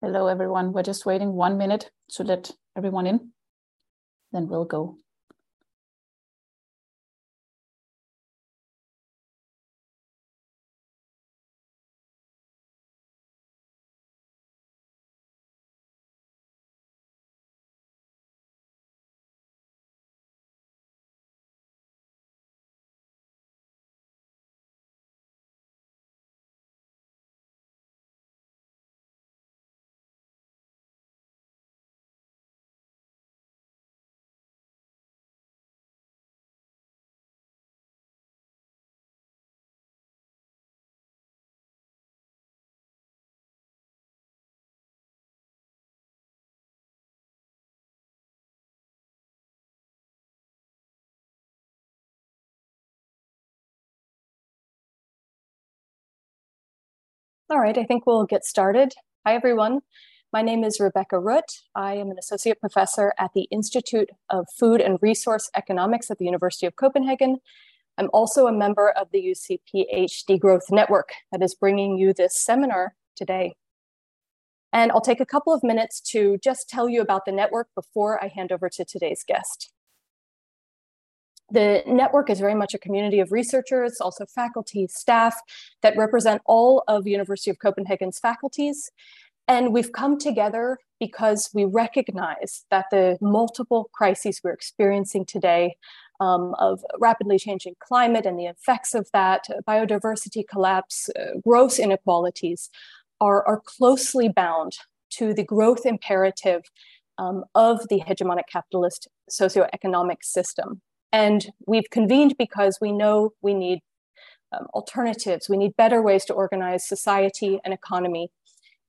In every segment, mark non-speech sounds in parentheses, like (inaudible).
Hello, everyone. We're just waiting one minute to let everyone in, then we'll go. All right, I think we'll get started. Hi, everyone. My name is Rebecca Rutt. I am an associate professor at the Institute of Food and Resource Economics at the University of Copenhagen. I'm also a member of the UCPH Degrowth Network that is bringing you this seminar today. And I'll take a couple of minutes to just tell you about the network before I hand over to today's guest. The network is very much a community of researchers, also faculty, staff that represent all of University of Copenhagen's faculties. And we've come together because we recognize that the multiple crises we're experiencing today um, of rapidly changing climate and the effects of that, biodiversity collapse, uh, gross inequalities, are, are closely bound to the growth imperative um, of the hegemonic capitalist socioeconomic system. And we've convened because we know we need um, alternatives, we need better ways to organize society and economy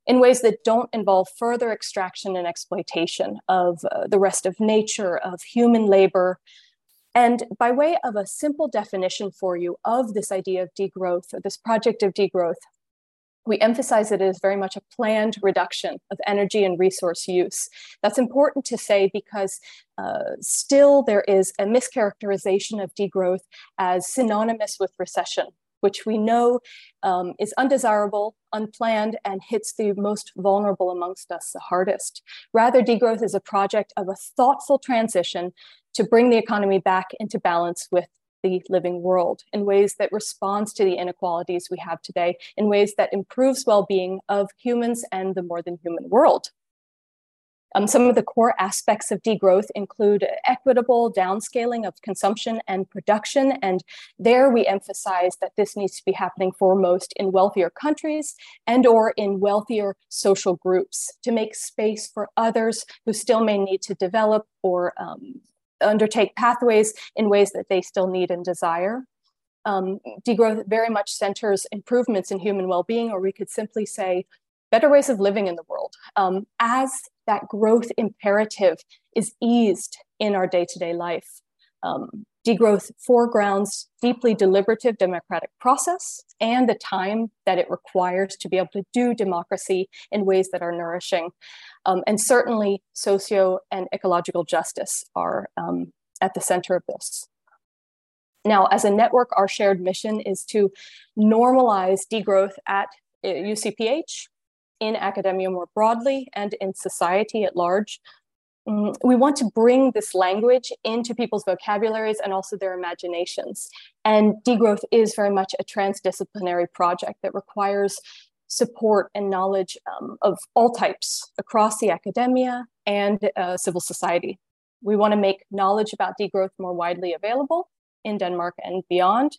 in ways that don't involve further extraction and exploitation of uh, the rest of nature, of human labor. And by way of a simple definition for you of this idea of degrowth, or this project of degrowth, we emphasize that it is very much a planned reduction of energy and resource use. That's important to say because uh, still there is a mischaracterization of degrowth as synonymous with recession, which we know um, is undesirable, unplanned, and hits the most vulnerable amongst us the hardest. Rather, degrowth is a project of a thoughtful transition to bring the economy back into balance with the living world in ways that responds to the inequalities we have today, in ways that improves well-being of humans and the more than human world. Um, some of the core aspects of degrowth include equitable downscaling of consumption and production. And there we emphasize that this needs to be happening foremost in wealthier countries and or in wealthier social groups to make space for others who still may need to develop or um, undertake pathways in ways that they still need and desire. Um, degrowth very much centers improvements in human well-being, or we could simply say better ways of living in the world. Um, as that growth imperative is eased in our day-to-day life, um, degrowth foregrounds deeply deliberative democratic process and the time that it requires to be able to do democracy in ways that are nourishing. Um, and certainly socio and ecological justice are um, at the center of this. Now, as a network, our shared mission is to normalize degrowth at UCPH, in academia more broadly, and in society at large. Mm, we want to bring this language into people's vocabularies and also their imaginations. And degrowth is very much a transdisciplinary project that requires support and knowledge um, of all types across the academia and uh, civil society. We want to make knowledge about degrowth more widely available in Denmark and beyond.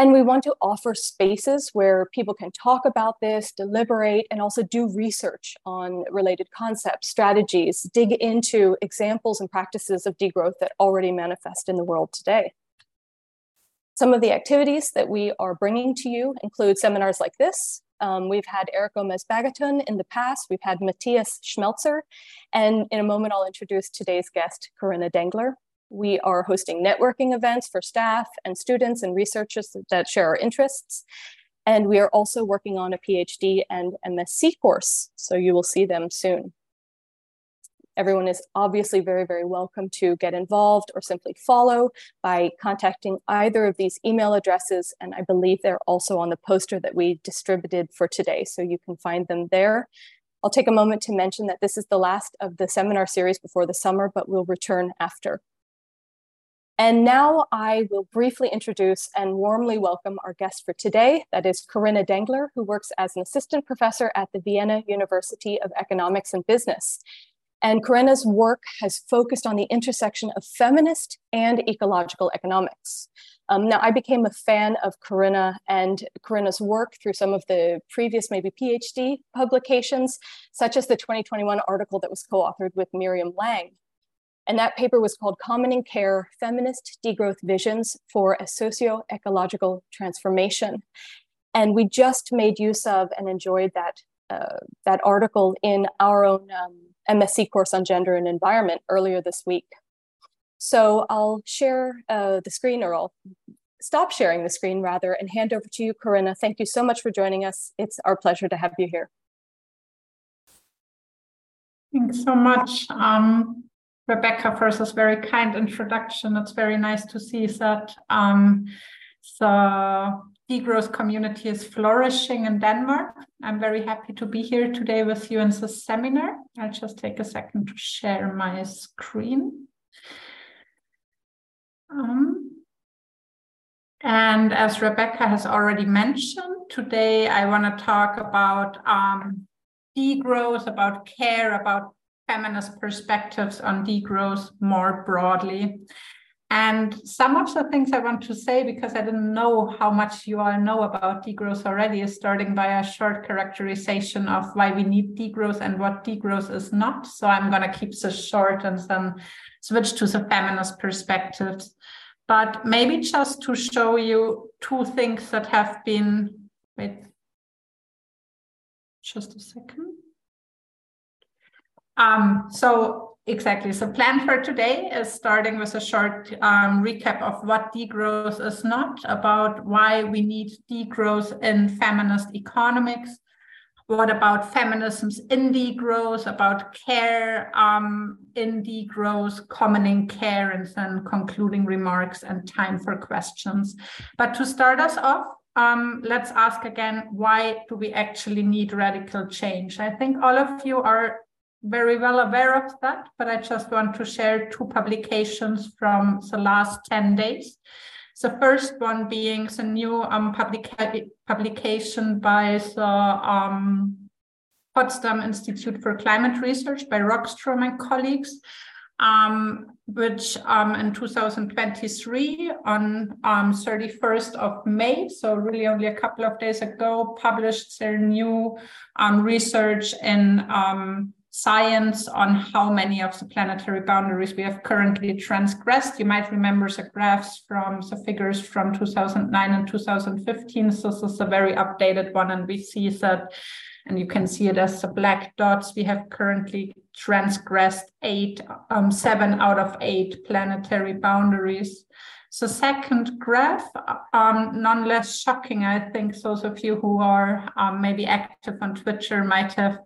And we want to offer spaces where people can talk about this, deliberate, and also do research on related concepts, strategies, dig into examples and practices of degrowth that already manifest in the world today. Some of the activities that we are bringing to you include seminars like this, um, we've had Eric Gomez Baggethun in the past. We've had Matthias Schmelzer. And in a moment, I'll introduce today's guest, Corinna Dengler. We are hosting networking events for staff and students and researchers that share our interests. And we are also working on a PhD and MSc course, so you will see them soon. Everyone is obviously very, very welcome to get involved or simply follow by contacting either of these email addresses. And I believe they're also on the poster that we distributed for today. So you can find them there. I'll take a moment to mention that this is the last of the seminar series before the summer, but we'll return after. And now I will briefly introduce and warmly welcome our guest for today. That is Corinna Dengler, who works as an assistant professor at the Vienna University of Economics and Business. And Corinna's work has focused on the intersection of feminist and ecological economics. Um, now, I became a fan of Corinna and Corinna's work through some of the previous, maybe PhD publications, such as the 2021 article that was co authored with Miriam Lang and that paper was called Commoning Care Feminist Degrowth Visions for a Socio Ecological Transformation. And we just made use of and enjoyed that, uh, that article in our own um, MSc course on gender and environment earlier this week. So I'll share uh, the screen, or I'll stop sharing the screen rather, and hand over to you, Corinna. Thank you so much for joining us. It's our pleasure to have you here. Thanks so much. Um, Rebecca for this very kind introduction. It's very nice to see that um, the degrowth community is flourishing in Denmark. I'm very happy to be here today with you in this seminar. I'll just take a second to share my screen. Um, and as Rebecca has already mentioned, today I want to talk about um, degrowth, about care, about feminist perspectives on degrowth more broadly. And some of the things I want to say, because I didn't know how much you all know about degrowth already, is starting by a short characterization of why we need degrowth and what degrowth is not. So I'm going to keep this short and then switch to the feminist perspectives. But maybe just to show you two things that have been, wait, just a second. Um, so exactly. So plan for today is starting with a short um, recap of what degrowth is not, about why we need degrowth in feminist economics. What about feminisms in degrowth, about care um, in degrowth, commoning care, and then concluding remarks and time for questions. But to start us off, um, let's ask again, why do we actually need radical change? I think all of you are very well aware of that, but I just want to share two publications from the last 10 days. The first one being the new um, publica publication by the um, Potsdam Institute for Climate Research by Rockstrom and colleagues, um, which um, in 2023 on um, 31st of May, so really only a couple of days ago, published their new um, research in um, science on how many of the planetary boundaries we have currently transgressed. You might remember the graphs from the figures from 2009 and 2015. So this is a very updated one, and we see that, and you can see it as the black dots. We have currently transgressed eight, um, seven out of eight planetary boundaries. The second graph, um, none less shocking, I think those of you who are um, maybe active on Twitter might have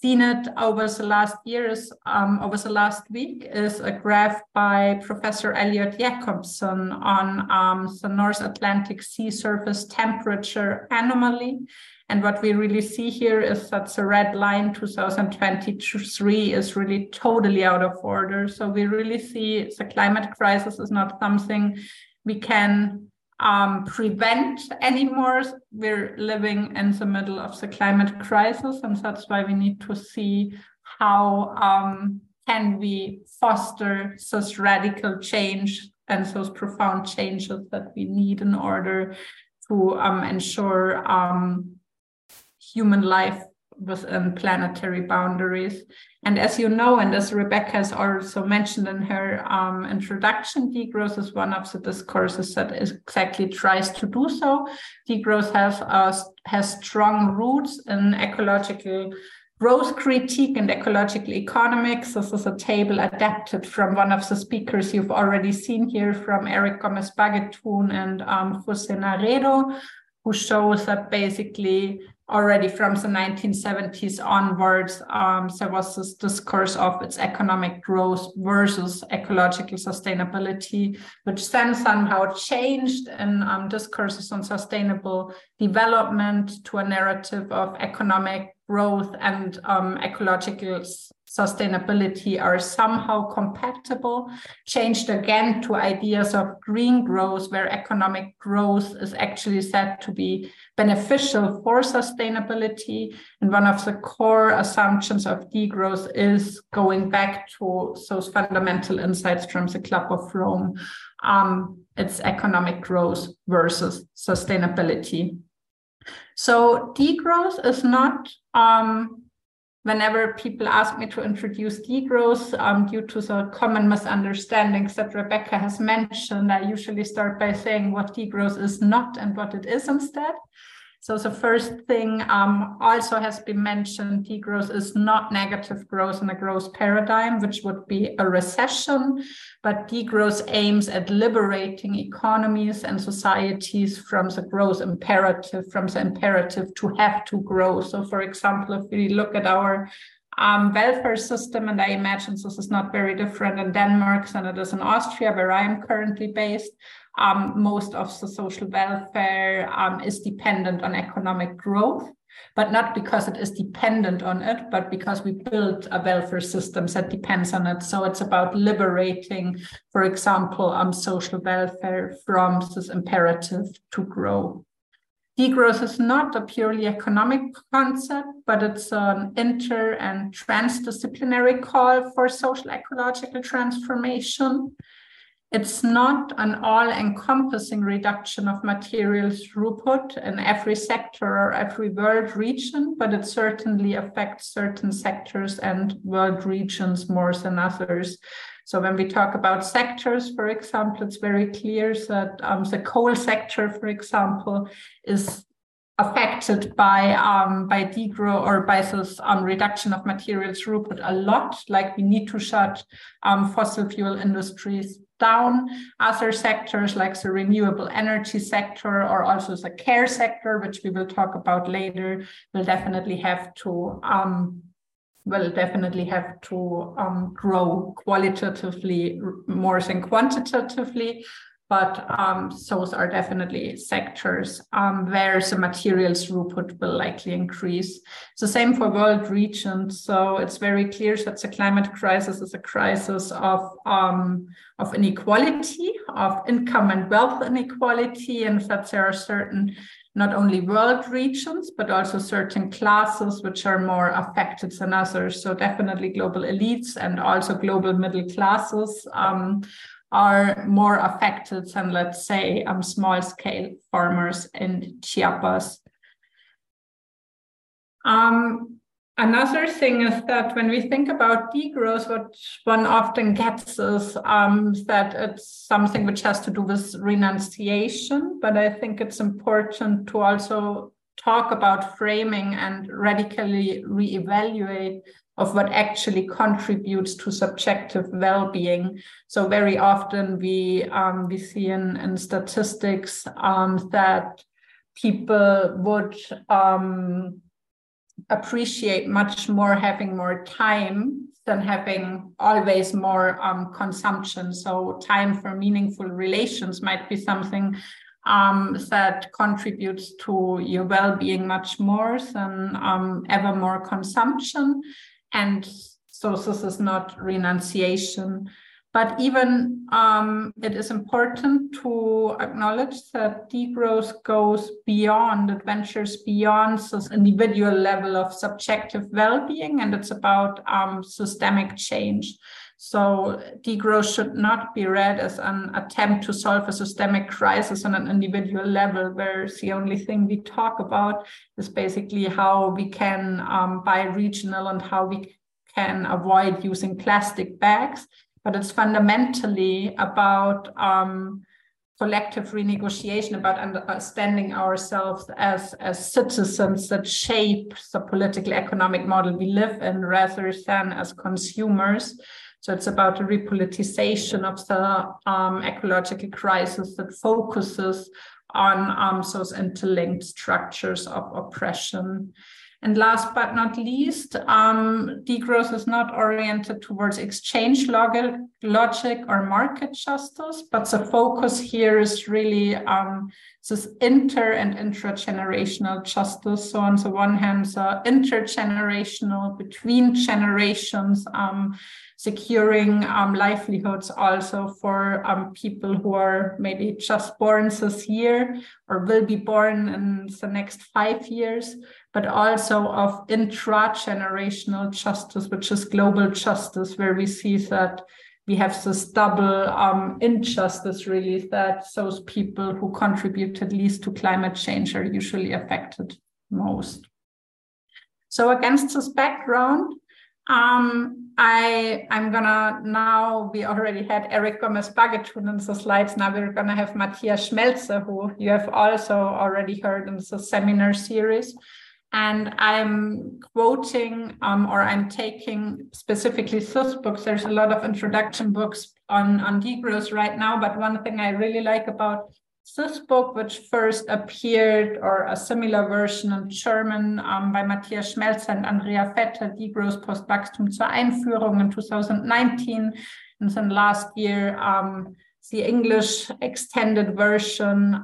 seen it over the last years, um, over the last week, is a graph by Professor Elliot Jacobson on um, the North Atlantic sea surface temperature anomaly. And what we really see here is that the red line 2023 is really totally out of order. So we really see the climate crisis is not something we can um, prevent anymore. We're living in the middle of the climate crisis, and that's why we need to see how um, can we foster such radical change and those profound changes that we need in order to um, ensure um, human life within planetary boundaries. And as you know, and as Rebecca has also mentioned in her um, introduction, degrowth is one of the discourses that exactly tries to do so. Degrowth has, uh, has strong roots in ecological growth critique and ecological economics. This is a table adapted from one of the speakers you've already seen here from Eric Gomez Baggethun and um, Jose Naredo, who shows that basically already from the 1970s onwards, um, there was this discourse of its economic growth versus ecological sustainability, which then somehow changed in um, discourses on sustainable development to a narrative of economic growth and um, ecological sustainability are somehow compatible, changed again to ideas of green growth, where economic growth is actually said to be beneficial for sustainability. And one of the core assumptions of degrowth is going back to those fundamental insights from the Club of Rome. Um, it's economic growth versus sustainability. So degrowth is not um, whenever people ask me to introduce degrowth um, due to the common misunderstandings that Rebecca has mentioned, I usually start by saying what degrowth is not and what it is instead. So the first thing um, also has been mentioned, degrowth is not negative growth in a growth paradigm, which would be a recession, but degrowth aims at liberating economies and societies from the growth imperative, from the imperative to have to grow. So for example, if we look at our um, welfare system, and I imagine this is not very different in Denmark than it is in Austria, where I am currently based um, most of the social welfare um, is dependent on economic growth, but not because it is dependent on it, but because we build a welfare system that depends on it. So it's about liberating, for example, um, social welfare from this imperative to grow. Degrowth is not a purely economic concept, but it's an inter and transdisciplinary call for social ecological transformation. It's not an all encompassing reduction of material throughput in every sector or every world region, but it certainly affects certain sectors and world regions more than others. So when we talk about sectors, for example, it's very clear that um, the coal sector, for example, is affected by um, by degrowth or by this um, reduction of material throughput a lot. Like we need to shut um, fossil fuel industries down. Other sectors like the renewable energy sector or also the care sector, which we will talk about later, will definitely have to um, will definitely have to um, grow qualitatively more than quantitatively but um, those are definitely sectors um, where the materials throughput will likely increase. It's the same for world regions. So it's very clear that the climate crisis is a crisis of, um, of inequality, of income and wealth inequality, and that there are certain not only world regions, but also certain classes which are more affected than others. So definitely global elites and also global middle classes um, are more affected than, let's say, um, small scale farmers in Chiapas. Um, another thing is that when we think about degrowth, what one often gets is um, that it's something which has to do with renunciation. But I think it's important to also talk about framing and radically reevaluate of what actually contributes to subjective well-being. So very often we um, we see in, in statistics um, that people would um, appreciate much more having more time than having always more um, consumption. So time for meaningful relations might be something um, that contributes to your well-being much more than um, ever more consumption. And so this is not renunciation. But even um, it is important to acknowledge that degrowth goes beyond, adventures beyond this individual level of subjective well-being, and it's about um, systemic change. So degrowth should not be read as an attempt to solve a systemic crisis on an individual level, where the only thing we talk about is basically how we can um, buy regional and how we can avoid using plastic bags. But it's fundamentally about um, collective renegotiation, about understanding ourselves as, as citizens that shape the political economic model we live in rather than as consumers. So it's about the repoliticization of the um, ecological crisis that focuses on um, those interlinked structures of oppression. And last but not least, um, degrowth is not oriented towards exchange logic, logic or market justice, but the focus here is really um, this inter and intragenerational justice. So on the one hand, the intergenerational between generations, um, securing um, livelihoods also for um, people who are maybe just born this year or will be born in the next five years, but also of intra-generational justice, which is global justice, where we see that we have this double um, injustice really that those people who contributed least to climate change are usually affected most. So against this background, um, I I'm gonna now we already had Eric Gomez Baggethun in the slides. Now we're gonna have Matthias Schmelzer, who you have also already heard in the seminar series. And I'm quoting um, or I'm taking specifically those books. There's a lot of introduction books on, on degrowth right now, but one thing I really like about this book, which first appeared, or a similar version in German um, by Matthias Schmelzer and Andrea Vetter, Degrowth Postwachstum zur Einführung in 2019. And then last year, um, the English extended version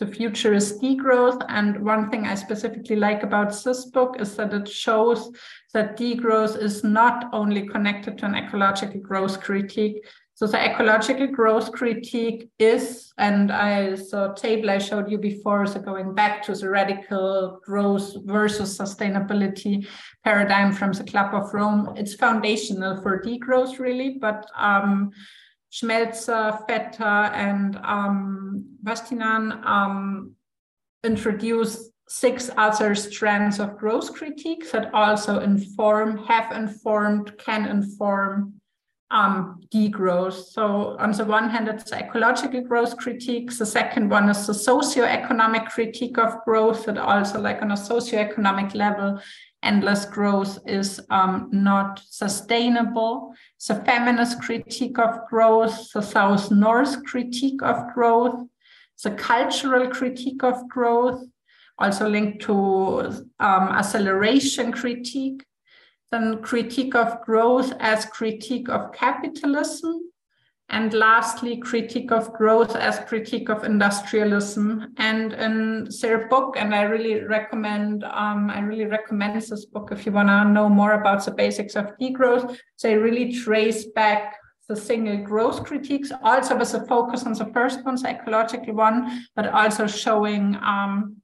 the future is degrowth. And one thing I specifically like about this book is that it shows that degrowth is not only connected to an ecological growth critique. So the ecological growth critique is, and I saw table I showed you before, so going back to the radical growth versus sustainability paradigm from the Club of Rome, it's foundational for degrowth really, but um, Schmelzer, Vetter, and um, Vansintjan um, introduced six other strands of growth critique that also inform, have informed, can inform um, degrowth. So on the one hand, it's ecological growth critique. The second one is the socio-economic critique of growth that also like on a socio-economic level endless growth is um, not sustainable. The feminist critique of growth, the South North critique of growth, the cultural critique of growth, also linked to um, acceleration critique, then critique of growth as critique of capitalism, and lastly, critique of growth as critique of industrialism. And in their book, and I really recommend, um, I really recommend this book if you want to know more about the basics of degrowth. They really trace back the single growth critiques, also with a focus on the first one, the ecological one, but also showing um,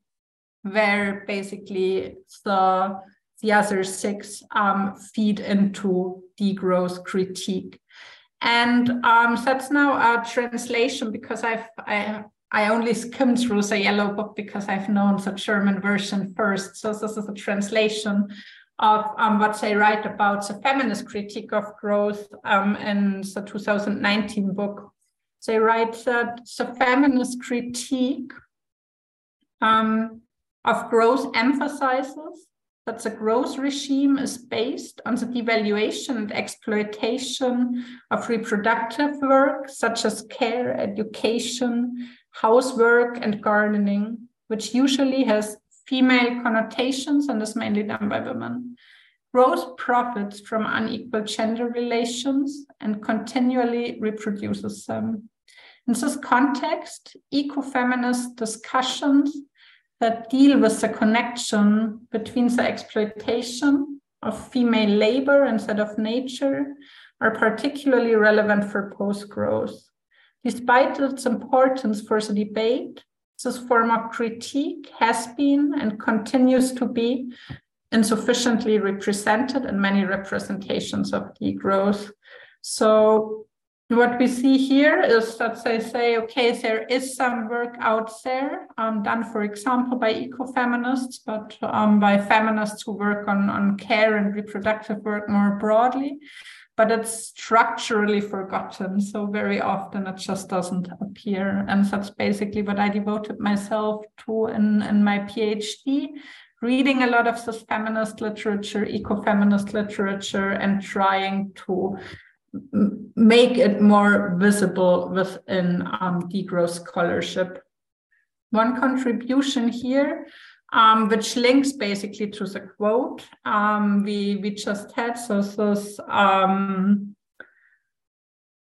where basically the the other six um, feed into degrowth critique. And um, that's now a translation because I've I, I only skimmed through the yellow book because I've known the German version first. So this is a translation of um, what they write about the feminist critique of growth um, in the 2019 book. They write that the feminist critique um, of growth emphasizes that the growth regime is based on the devaluation and exploitation of reproductive work, such as care, education, housework, and gardening, which usually has female connotations and is mainly done by women. Growth profits from unequal gender relations and continually reproduces them. In this context, ecofeminist discussions that deal with the connection between the exploitation of female labor instead of nature are particularly relevant for post growth. Despite its importance for the debate, this form of critique has been and continues to be insufficiently represented in many representations of degrowth. So what we see here is that they say, okay, there is some work out there um, done, for example, by ecofeminists, but um, by feminists who work on, on care and reproductive work more broadly. But it's structurally forgotten. So very often it just doesn't appear. And that's basically what I devoted myself to in, in my PhD reading a lot of this feminist literature, eco-feminist literature, and trying to make it more visible within um, degrowth scholarship. One contribution here, um, which links basically to the quote um, we, we just had. So this um,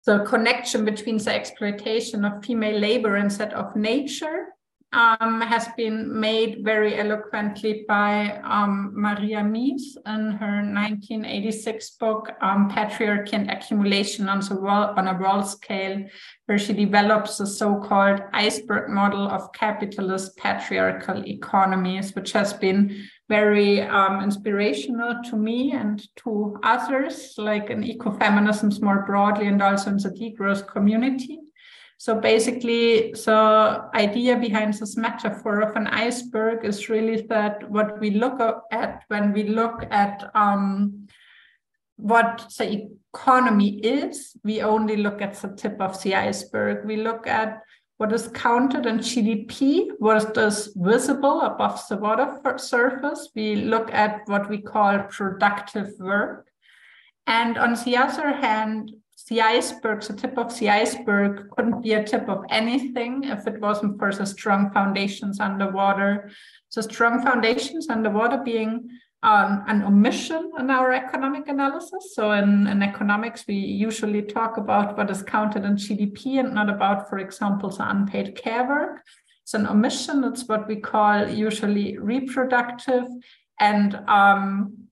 the connection between the exploitation of female labor and that of nature um, has been made very eloquently by um, Maria Mies in her 1986 book, um, Patriarchy and Accumulation on, the world, on a World Scale, where she develops the so-called iceberg model of capitalist patriarchal economies, which has been very um, inspirational to me and to others, like in ecofeminisms more broadly and also in the degrowth community. So basically, the idea behind this metaphor of an iceberg is really that what we look at when we look at um, what the economy is, we only look at the tip of the iceberg. We look at what is counted in GDP, what is visible above the water surface. We look at what we call productive work. And on the other hand, the iceberg, the tip of the iceberg couldn't be a tip of anything if it wasn't for the strong foundations underwater. The strong foundations underwater being um, an omission in our economic analysis. So in, in economics, we usually talk about what is counted in GDP and not about, for example, the unpaid care work. It's an omission. It's what we call usually reproductive. And um,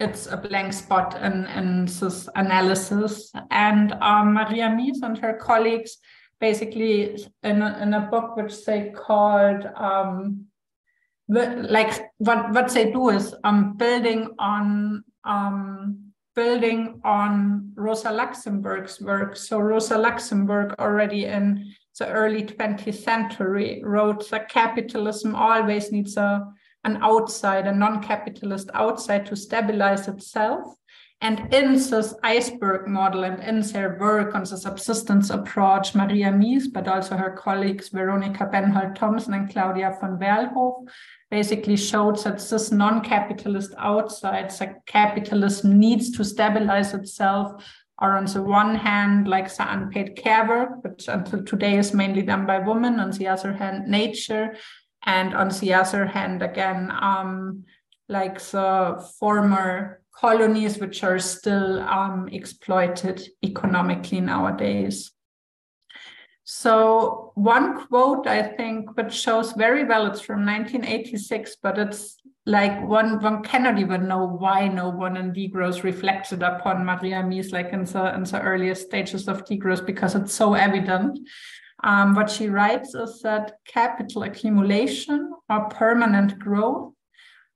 it's a blank spot in, in this analysis. And um, Maria Mies and her colleagues basically in a, in a book which they called um, like what what they do is um, building on um, building on Rosa Luxemburg's work. So Rosa Luxemburg already in the early 20th century wrote that capitalism always needs a an outside, a non-capitalist outside to stabilize itself. And in this iceberg model and in their work on the subsistence approach, Maria Mies, but also her colleagues Veronica Bennholdt Thomsen and Claudia von Werlhof, basically showed that this non-capitalist outside, that capitalism needs to stabilize itself, are on the one hand like the unpaid care work, which until today is mainly done by women, on the other hand, nature, and on the other hand, again, um, like the former colonies, which are still um, exploited economically nowadays. So one quote I think which shows very well it's from 1986, but it's like one one cannot even know why no one in degrowth reflected upon Maria Mies like in the in the earliest stages of degrowth because it's so evident. Um, what she writes is that capital accumulation or permanent growth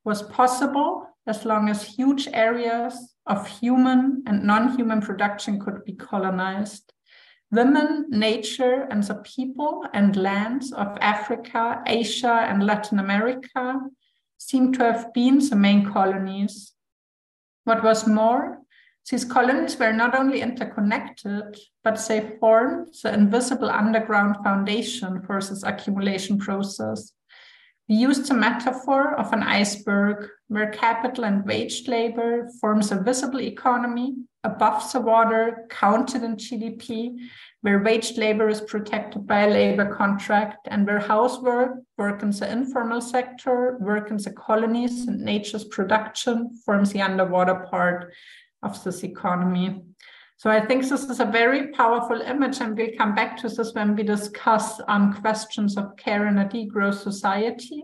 was possible as long as huge areas of human and non human production could be colonized. Women, nature, and the people and lands of Africa, Asia, and Latin America seem to have been the main colonies. What was more, these colonies were not only interconnected, but they formed the invisible underground foundation for this accumulation process. We used the metaphor of an iceberg where capital and wage labor forms a visible economy above the water, counted in GDP, where wage labor is protected by a labor contract, and where housework, work in the informal sector, work in the colonies, and nature's production forms the underwater part of this economy. So I think this is a very powerful image, and we'll come back to this when we discuss um, questions of care in a degrowth society.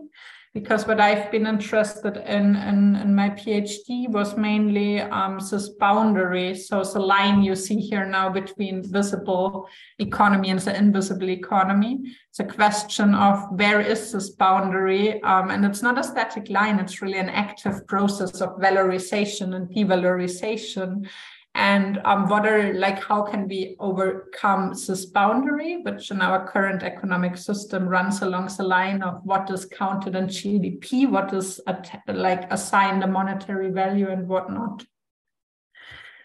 Because what I've been interested in in, in my PhD was mainly um, this boundary. So the line you see here now between visible economy and the invisible economy. It's a question of where is this boundary? Um, and it's not a static line, it's really an active process of valorization and devalorization and um, what are like how can we overcome this boundary which in our current economic system runs along the line of what is counted in gdp what is like assigned a monetary value and whatnot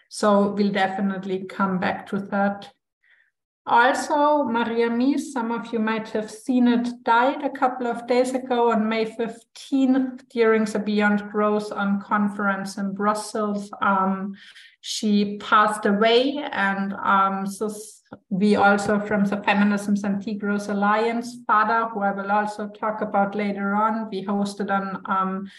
so we'll definitely come back to that Also, Maria Mies, some of you might have seen it, died a couple of days ago on May 15th during the Beyond Growth on conference in Brussels. Um, she passed away, and um, so we also from the Feminisms and Degrowth Alliance, FADA, who I will also talk about later on, we hosted an um,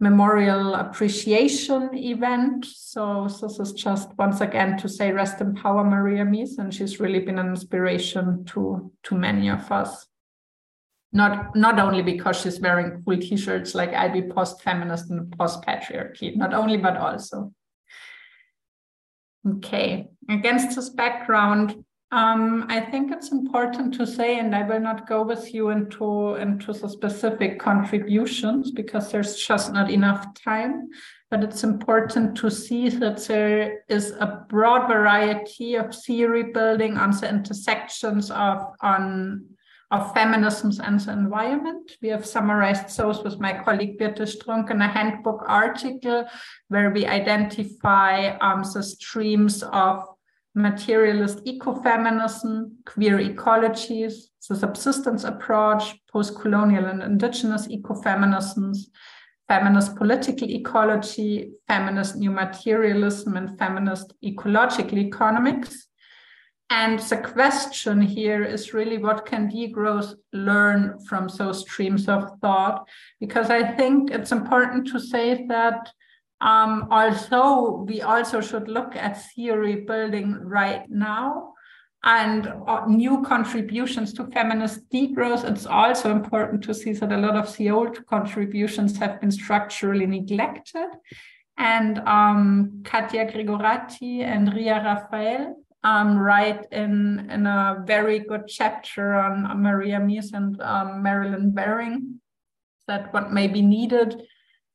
memorial appreciation event. So this is just once again to say rest in power, Maria Mies, and she's really been an inspiration to to many of us. Not not only because she's wearing cool t-shirts like I be post-feminist and post-patriarchy, not only but also. Okay, against this background, um, I think it's important to say, and I will not go with you into, into the specific contributions because there's just not enough time. But it's important to see that there is a broad variety of theory building on the intersections of on of feminisms and the environment. We have summarized those with my colleague Birte Strunk in a handbook article where we identify um, the streams of materialist ecofeminism, queer ecologies, the subsistence approach, post-colonial and indigenous ecofeminisms, feminist political ecology, feminist new materialism, and feminist ecological economics. And the question here is really what can degrowth learn from those streams of thought? Because I think it's important to say that um, although we also should look at theory building right now and uh, new contributions to feminist degrowth, it's also important to see that a lot of the old contributions have been structurally neglected. And um, Catia Gregoratti and Riya Raphael um, write in, in a very good chapter on Maria Mies and um, Marilyn Waring that what may be needed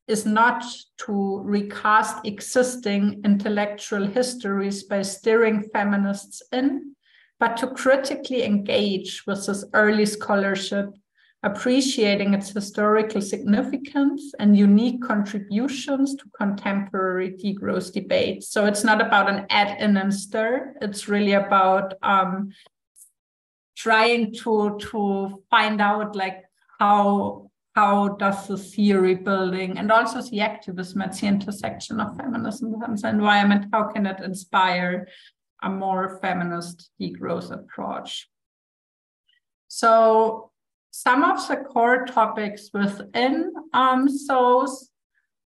is not to recast existing intellectual histories by steering feminists in, but to critically engage with this early scholarship, appreciating its historical significance and unique contributions to contemporary degrowth debates. So it's not about an add in and stir, it's really about um, trying to, to find out like how how does the theory building and also the activism at the intersection of feminism and environment, how can it inspire a more feminist degrowth approach? So some of the core topics within um, those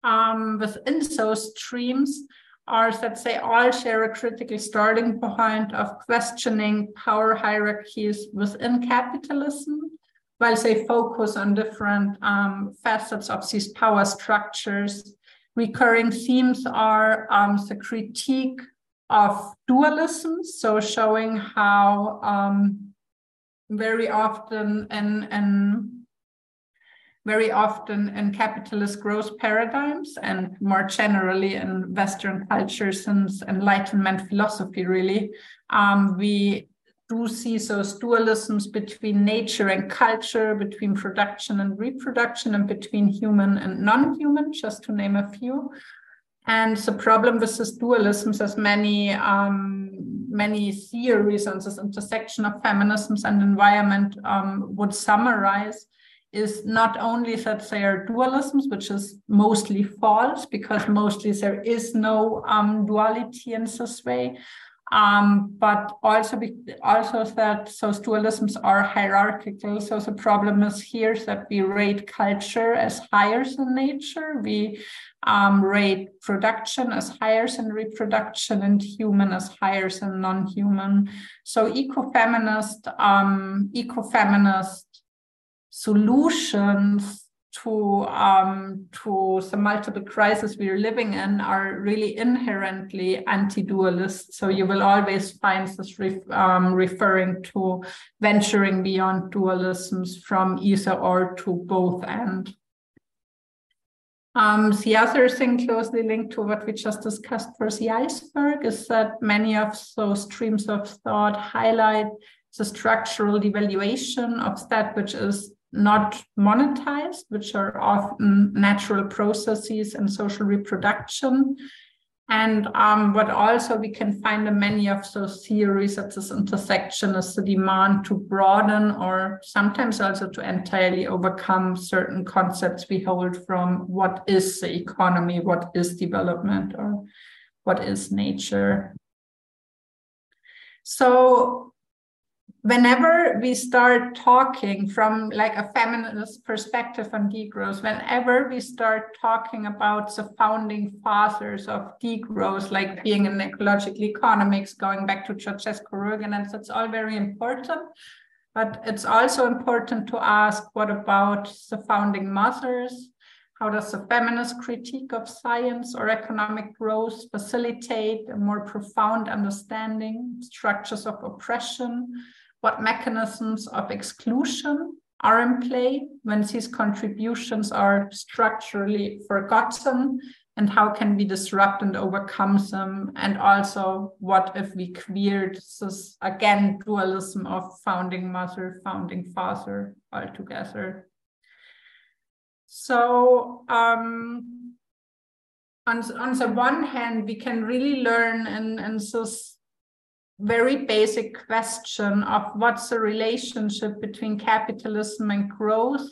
um, within those streams are that they all share a critical starting point of questioning power hierarchies within capitalism while they focus on different um, facets of these power structures, recurring themes are um, the critique of dualism, so showing how um, very often in, in very often in capitalist growth paradigms and more generally in Western culture since Enlightenment philosophy, really, um, we do see those dualisms between nature and culture, between production and reproduction, and between human and non human, just to name a few. And the problem with this dualisms, as many um, many theories on this intersection of feminisms and environment um, would summarize, is not only that they are dualisms, which is mostly false, because mostly there is no um, duality in this way, um, but also be, also that those dualisms are hierarchical. So the problem is here that we rate culture as higher than nature. We um, rate production as higher than reproduction and human as higher than non-human. So ecofeminist, um, ecofeminist solutions to um, to the multiple crises we're living in are really inherently anti-dualist. So you will always find this ref, um, referring to venturing beyond dualisms from either or to both end. Um, the other thing closely linked to what we just discussed for the iceberg is that many of those streams of thought highlight the structural devaluation of that which is not monetized, which are often natural processes and social reproduction. And um, what also we can find in many of those theories at this intersection is the demand to broaden or sometimes also to entirely overcome certain concepts we hold from what is the economy, what is development, or what is nature. So whenever we start talking from like a feminist perspective on degrowth, whenever we start talking about the founding fathers of degrowth, like being in ecological economics, going back to Georgescu-Roegen, that's all very important. But it's also important to ask what about the founding mothers? How does the feminist critique of science or economic growth facilitate a more profound understanding, structures of oppression, what mechanisms of exclusion are in play when these contributions are structurally forgotten and how can we disrupt and overcome them? And also what if we cleared this again dualism of founding mother founding father altogether? So um, on, on the one hand we can really learn in, in this very basic question of what's the relationship between capitalism and growth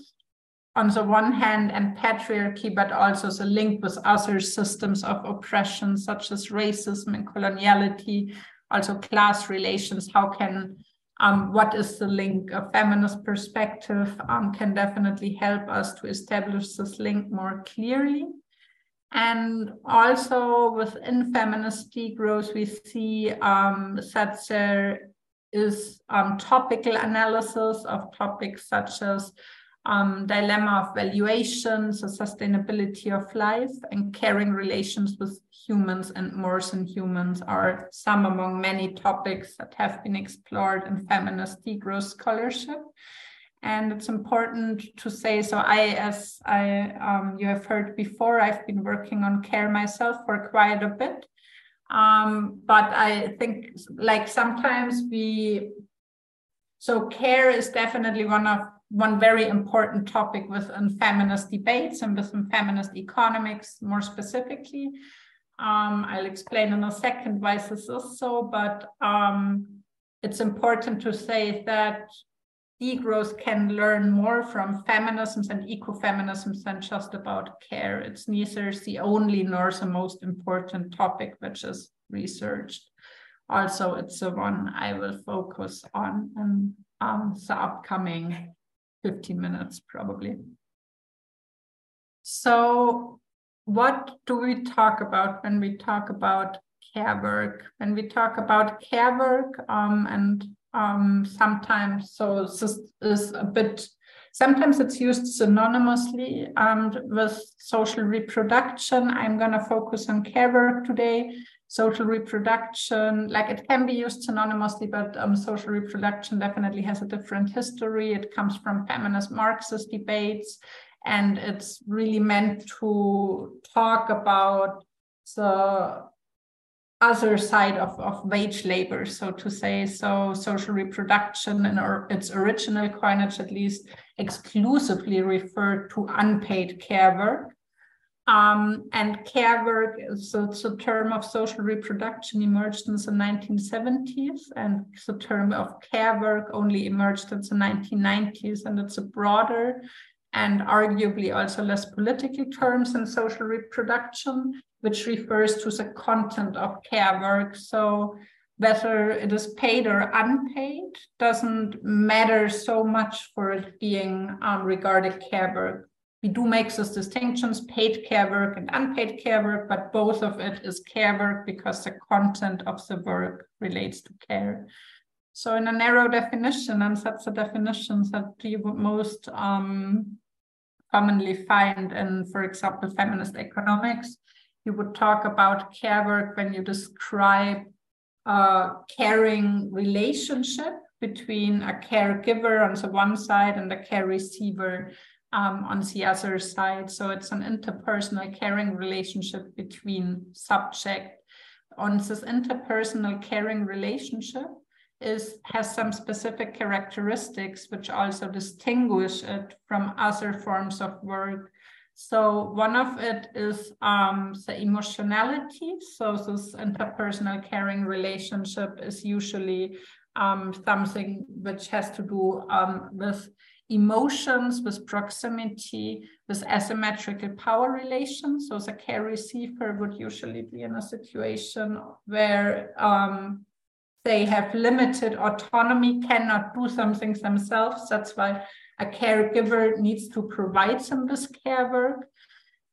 on the one hand and patriarchy, but also the link with other systems of oppression such as racism and coloniality, also class relations. How can um, what is the link? A feminist perspective um, can definitely help us to establish this link more clearly. And also within feminist degrowth, we see um, that there is um, topical analysis of topics such as um, dilemma of valuations, the sustainability of life, and caring relations with humans and more than humans are some among many topics that have been explored in feminist degrowth scholarship and it's important to say so i as i um, you have heard before i've been working on care myself for quite a bit. Um, but i think like sometimes we so care is definitely one of one very important topic within feminist debates and within feminist economics more specifically. Um, i'll explain in a second why this is so but um, it's important to say that degrowth can learn more from feminisms and ecofeminisms than just about care. It's neither the only nor the most important topic which is researched. Also, it's the one I will focus on in um, the upcoming 15 minutes, probably. So, what do we talk about when we talk about care work? When we talk about care work um, and um, sometimes. So this is a bit, sometimes it's used synonymously um, with social reproduction. I'm going to focus on care work today. Social reproduction, like it can be used synonymously, but um, social reproduction definitely has a different history. It comes from feminist Marxist debates, and it's really meant to talk about the other side of, of wage labor, so to say. So social reproduction in or its original coinage at least exclusively referred to unpaid care work. Um, and care work so the term of social reproduction emerged in the 1970s, and the term of care work only emerged in the 1990s, and it's a broader and arguably also less political terms in social reproduction which refers to the content of care work. So whether it is paid or unpaid doesn't matter so much for it being um, regarded care work. We do make those distinctions, paid care work and unpaid care work, but both of it is care work because the content of the work relates to care. So in a narrow definition, and that's the definitions that you would most um, commonly find in, for example, feminist economics, you would talk about care work when you describe a caring relationship between a caregiver on the one side and a care receiver um, on the other side. So it's an interpersonal caring relationship between subject. On this interpersonal caring relationship is has some specific characteristics which also distinguish it from other forms of work So one of it is um, the emotionality. So this interpersonal caring relationship is usually um, something which has to do um, with emotions, with proximity, with asymmetrical power relations. So the care receiver would usually be in a situation where um, they have limited autonomy, cannot do some things themselves. That's why a caregiver needs to provide some of this care work.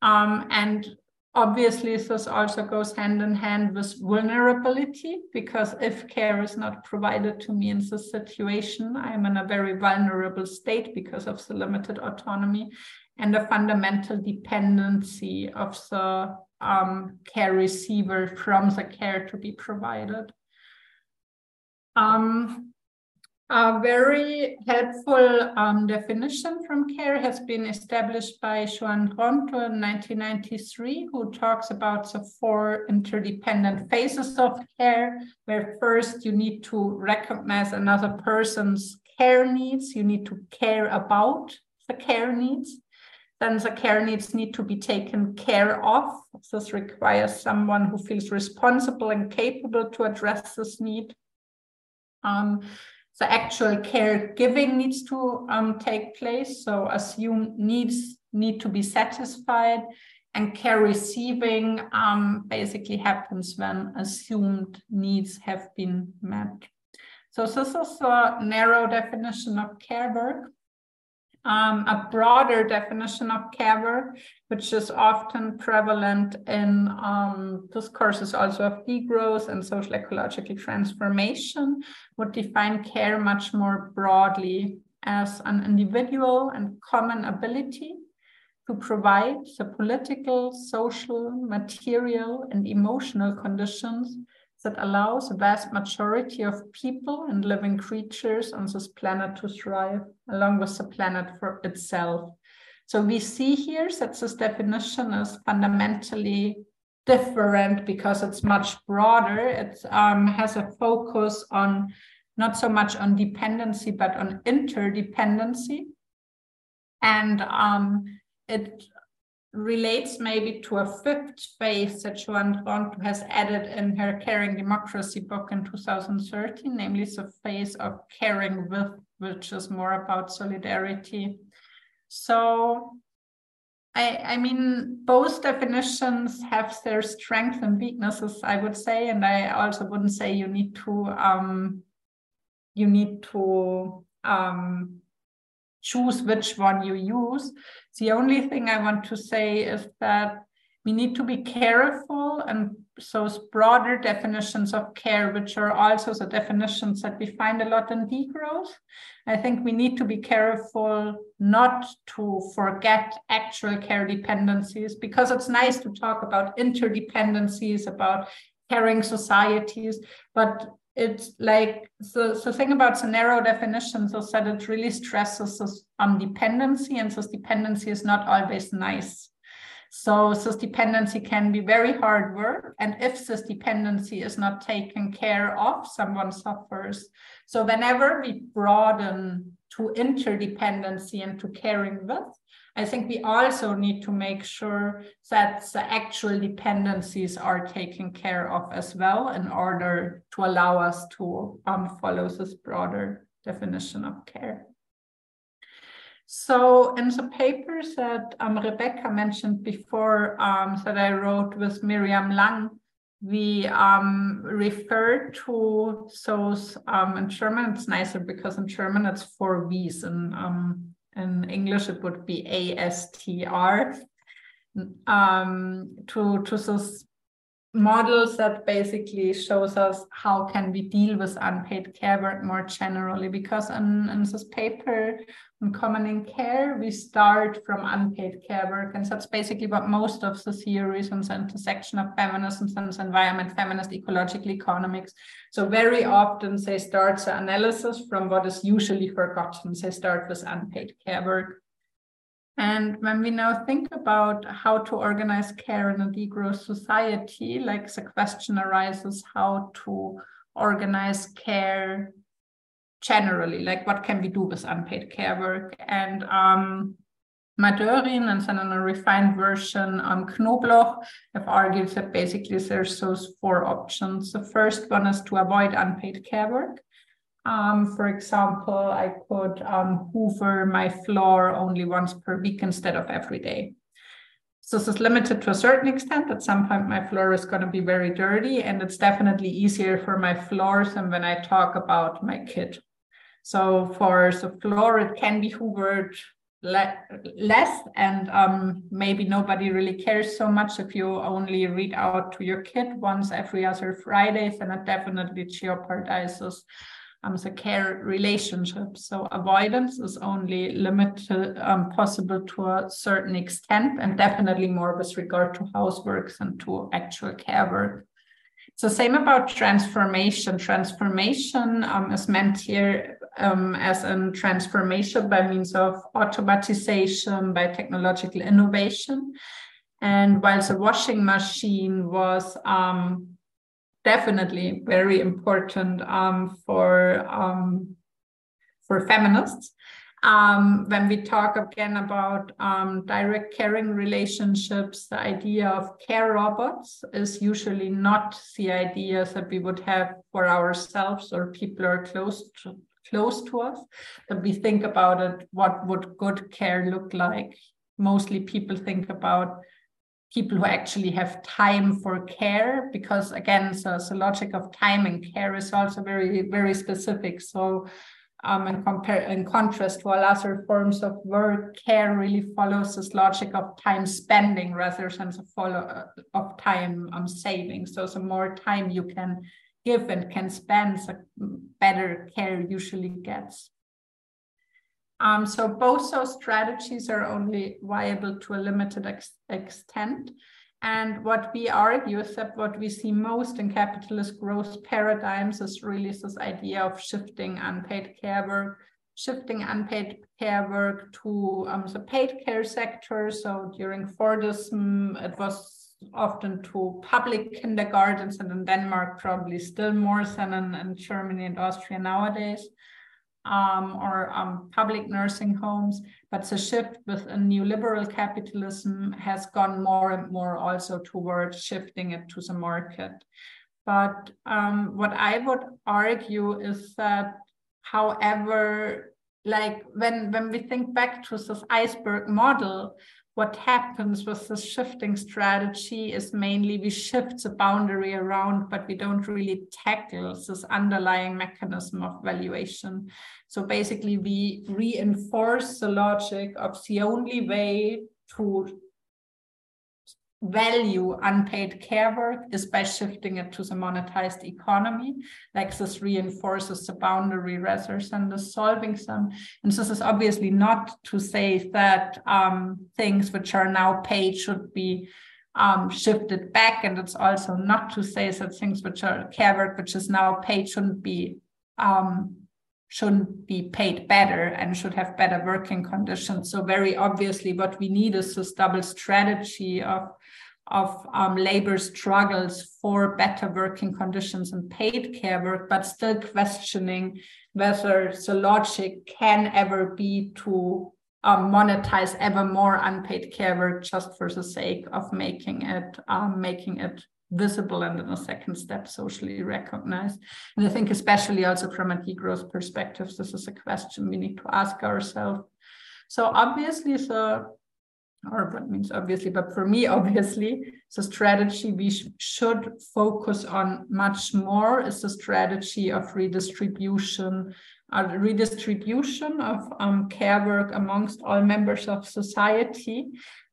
Um, and obviously, this also goes hand in hand with vulnerability, because if care is not provided to me in this situation, I'm in a very vulnerable state because of the limited autonomy and the fundamental dependency of the um, care receiver from the care to be provided. Um, a very helpful um, definition from care has been established by Joan Tronto in 1993, who talks about the four interdependent phases of care, where first you need to recognize another person's care needs, you need to care about the care needs. Then the care needs need to be taken care of. This requires someone who feels responsible and capable to address this need. Um, the actual caregiving needs to um, take place. So assumed needs need to be satisfied and care receiving um, basically happens when assumed needs have been met. So this is a narrow definition of care work um, a broader definition of care which is often prevalent in um, discourses also of degrowth and social ecological transformation, would define care much more broadly as an individual and common ability to provide the political, social, material, and emotional conditions that allows a vast majority of people and living creatures on this planet to thrive, along with the planet for itself. So we see here that this definition is fundamentally different because it's much broader. It um, has a focus on not so much on dependency, but on interdependency. And um, it relates maybe to a fifth phase that Joan Tronto has added in her Caring Democracy book in 2013, namely the phase of caring with, which is more about solidarity. So I, I mean, both definitions have their strengths and weaknesses, I would say, and I also wouldn't say you need to um, you need to um, choose which one you use. The only thing I want to say is that we need to be careful and those broader definitions of care, which are also the definitions that we find a lot in degrowth. I think we need to be careful not to forget actual care dependencies because it's nice to talk about interdependencies, about caring societies, but it's like the, the thing about the narrow definitions. Is that it really stresses this on dependency and this dependency is not always nice. So this dependency can be very hard work and if this dependency is not taken care of someone suffers. So whenever we broaden to interdependency and to caring with I think we also need to make sure that the actual dependencies are taken care of as well in order to allow us to um, follow this broader definition of care. So in the papers that um, Rebecca mentioned before um, that I wrote with Miriam Lang, we um, refer to those um, in German, it's nicer because in German it's four V's and in English it would be ASTR, um, to, to models that basically shows us how can we deal with unpaid care work more generally. Because in, in this paper on commoning care we start from unpaid care work. And that's basically what most of the theories on the intersection of feminism and environment feminist ecological economics. So very often they start the analysis from what is usually forgotten. They start with unpaid care work and when we now think about how to organize care in a degrowth society, like the question arises how to organize care generally, like what can we do with unpaid care work? And um, Madörin and then in a refined version um, Knobloch have argued that basically there's those four options. The first one is to avoid unpaid care work. Um, for example, I could um, hoover my floor only once per week instead of every day. So this is limited to a certain extent. At some point, my floor is going to be very dirty, and it's definitely easier for my floors than when I talk about my kid. So for the floor, it can be hoovered le less, and um, maybe nobody really cares so much if you only read out to your kid once every other Friday, then it definitely jeopardizes um, the care relationship. So avoidance is only limited um, possible to a certain extent and definitely more with regard to houseworks and to actual care work. So same about transformation. Transformation um, is meant here um, as a transformation by means of automatization, by technological innovation. And while the washing machine was um, definitely very important um, for um, for feminists. Um, when we talk again about um, direct caring relationships, the idea of care robots is usually not the ideas that we would have for ourselves or people are close to, close to us. But we think about it, what would good care look like? Mostly people think about people who actually have time for care because again so the logic of time and care is also very very specific so um, in, compare, in contrast to all other forms of work, care really follows this logic of time spending rather than the follow uh, of time um, saving. So the more time you can give and can spend, the better care usually gets. Um, so both those strategies are only viable to a limited ex extent. And what we argue is that what we see most in capitalist growth paradigms is really this idea of shifting unpaid care work, shifting unpaid care work to um, the paid care sector. So during Fordism, it was often to public kindergartens, and in Denmark, probably still more than in, in Germany and Austria nowadays um, or um, public nursing homes. But the shift with a neoliberal capitalism has gone more and more also towards shifting it to the market. But um, what I would argue is that, however, like when when we think back to this iceberg model, what happens with the shifting strategy is mainly we shift the boundary around, but we don't really tackle this underlying mechanism of valuation. So basically, we reinforce the logic of the only way to value unpaid care work is by shifting it to the monetized economy. Like this reinforces the boundary rather than the solving them. And this is obviously not to say that um, things which are now paid should be um, shifted back. And it's also not to say that things which are care work, which is now paid, shouldn't be um, shouldn't be paid better and should have better working conditions. So very obviously, what we need is this double strategy of of um, labor struggles for better working conditions and paid care work, but still questioning whether the logic can ever be to um, monetize ever more unpaid care work just for the sake of making it um, making it visible and in a second step socially recognized. And I think especially also from a degrowth perspective, this is a question we need to ask ourselves. So obviously the or what means obviously, but for me, (laughs) obviously, the strategy we sh should focus on much more is the strategy of redistribution, uh, redistribution of um, care work amongst all members of society,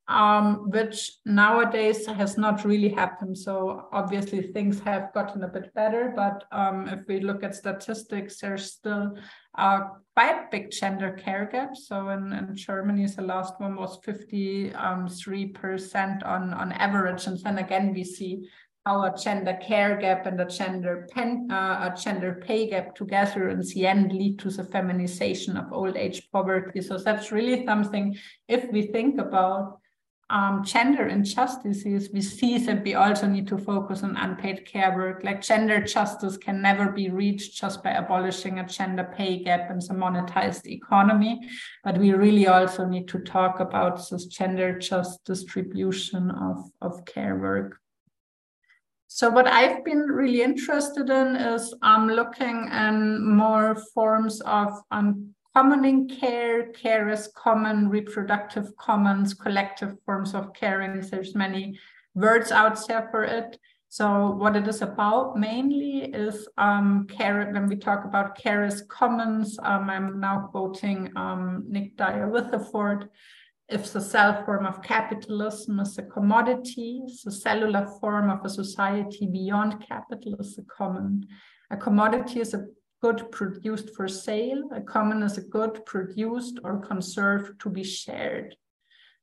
um, which nowadays has not really happened. So obviously things have gotten a bit better, but um, if we look at statistics, there's still a quite big gender care gap. So in, in Germany, the last one was 53% um, on, on average. And then again, we see how a gender care gap and a gender pen, uh, a gender pay gap together in the end lead to the feminization of old age poverty. So that's really something, if we think about um, gender injustices, we see that we also need to focus on unpaid care work. Like gender justice can never be reached just by abolishing a gender pay gap in the monetized economy, but we really also need to talk about this gender just distribution of, of care work. So what I've been really interested in is um, looking in more forms of um, commoning care, care as common, reproductive commons, collective forms of caring. There's many words out there for it. So what it is about mainly is um, care. When we talk about care as commons, um, I'm now quoting um, Nick Dyer-Witheford. If the cell form of capitalism is a commodity, the cellular form of a society beyond capital is a common. A commodity is a good produced for sale. A common is a good produced or conserved to be shared.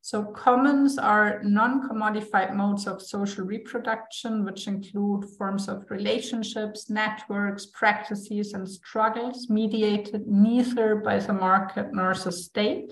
So commons are non-commodified modes of social reproduction, which include forms of relationships, networks, practices, and struggles mediated neither by the market nor the state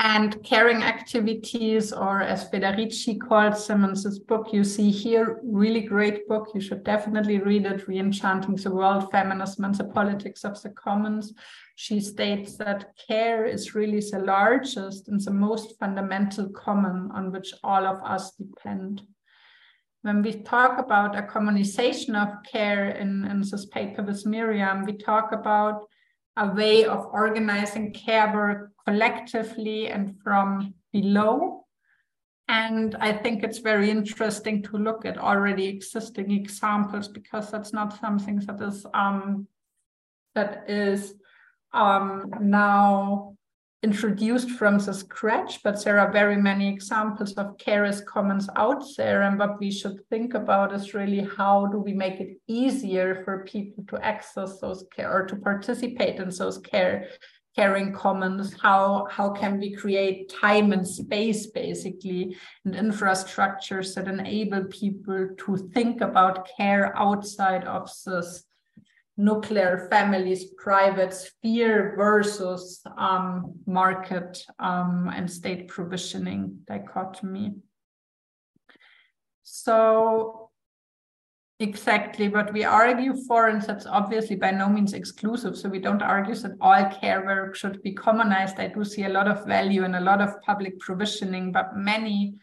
and caring activities, or as Federici called this book, you see here, really great book. You should definitely read it, Reenchanting the World, Feminism and the Politics of the Commons. She states that care is really the largest and the most fundamental common on which all of us depend. When we talk about a commonization of care in, in this paper with Miriam, we talk about a way of organizing care work collectively and from below. And I think it's very interesting to look at already existing examples because that's not something that is um, that is um, now introduced from the scratch, but there are very many examples of care as commons out there. And what we should think about is really how do we make it easier for people to access those care or to participate in those care caring commons how how can we create time and space basically and infrastructures that enable people to think about care outside of this nuclear families private sphere versus um, market um, and state provisioning dichotomy. So exactly what we argue for, and that's obviously by no means exclusive. So we don't argue that all care work should be commonized. I do see a lot of value in a lot of public provisioning, but many,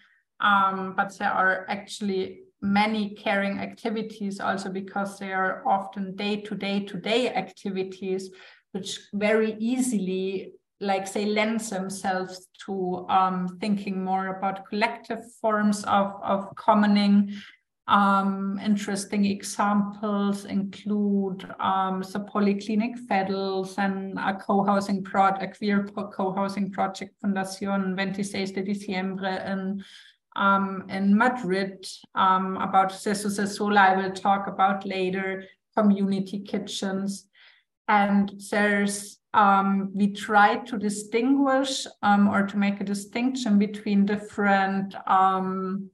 um, but there are actually many caring activities also because they are often day to day to day activities which very easily like say lend themselves to um, thinking more about collective forms of, of commoning. Um, interesting examples include um, the polyclinic Veddels and a co-housing project, a queer co-housing project Fundación 26 de Diciembre in um, in Madrid um, about Cecosesola, I will talk about later, community kitchens. And there's, um, we try to distinguish um, or to make a distinction between different, um,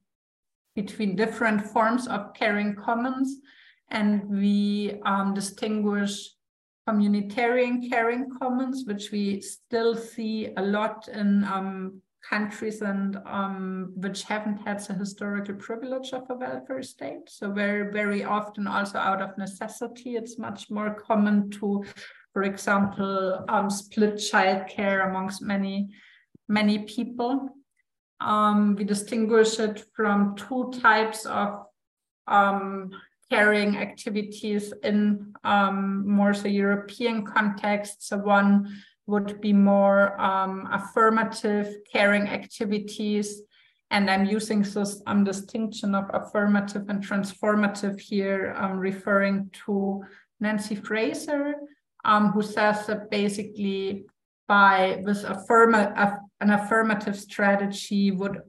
between different forms of caring commons. And we um, distinguish communitarian caring commons, which we still see a lot in countries and um, which haven't had the historical privilege of a welfare state. So very, very often also out of necessity, it's much more common to, for example, um, split childcare amongst many, many people. Um, we distinguish it from two types of um, caring activities in um, more the European context. So one would be more um, affirmative caring activities. And I'm using this um, distinction of affirmative and transformative here, um, referring to Nancy Fraser, um, who says that basically by this affirma an affirmative strategy would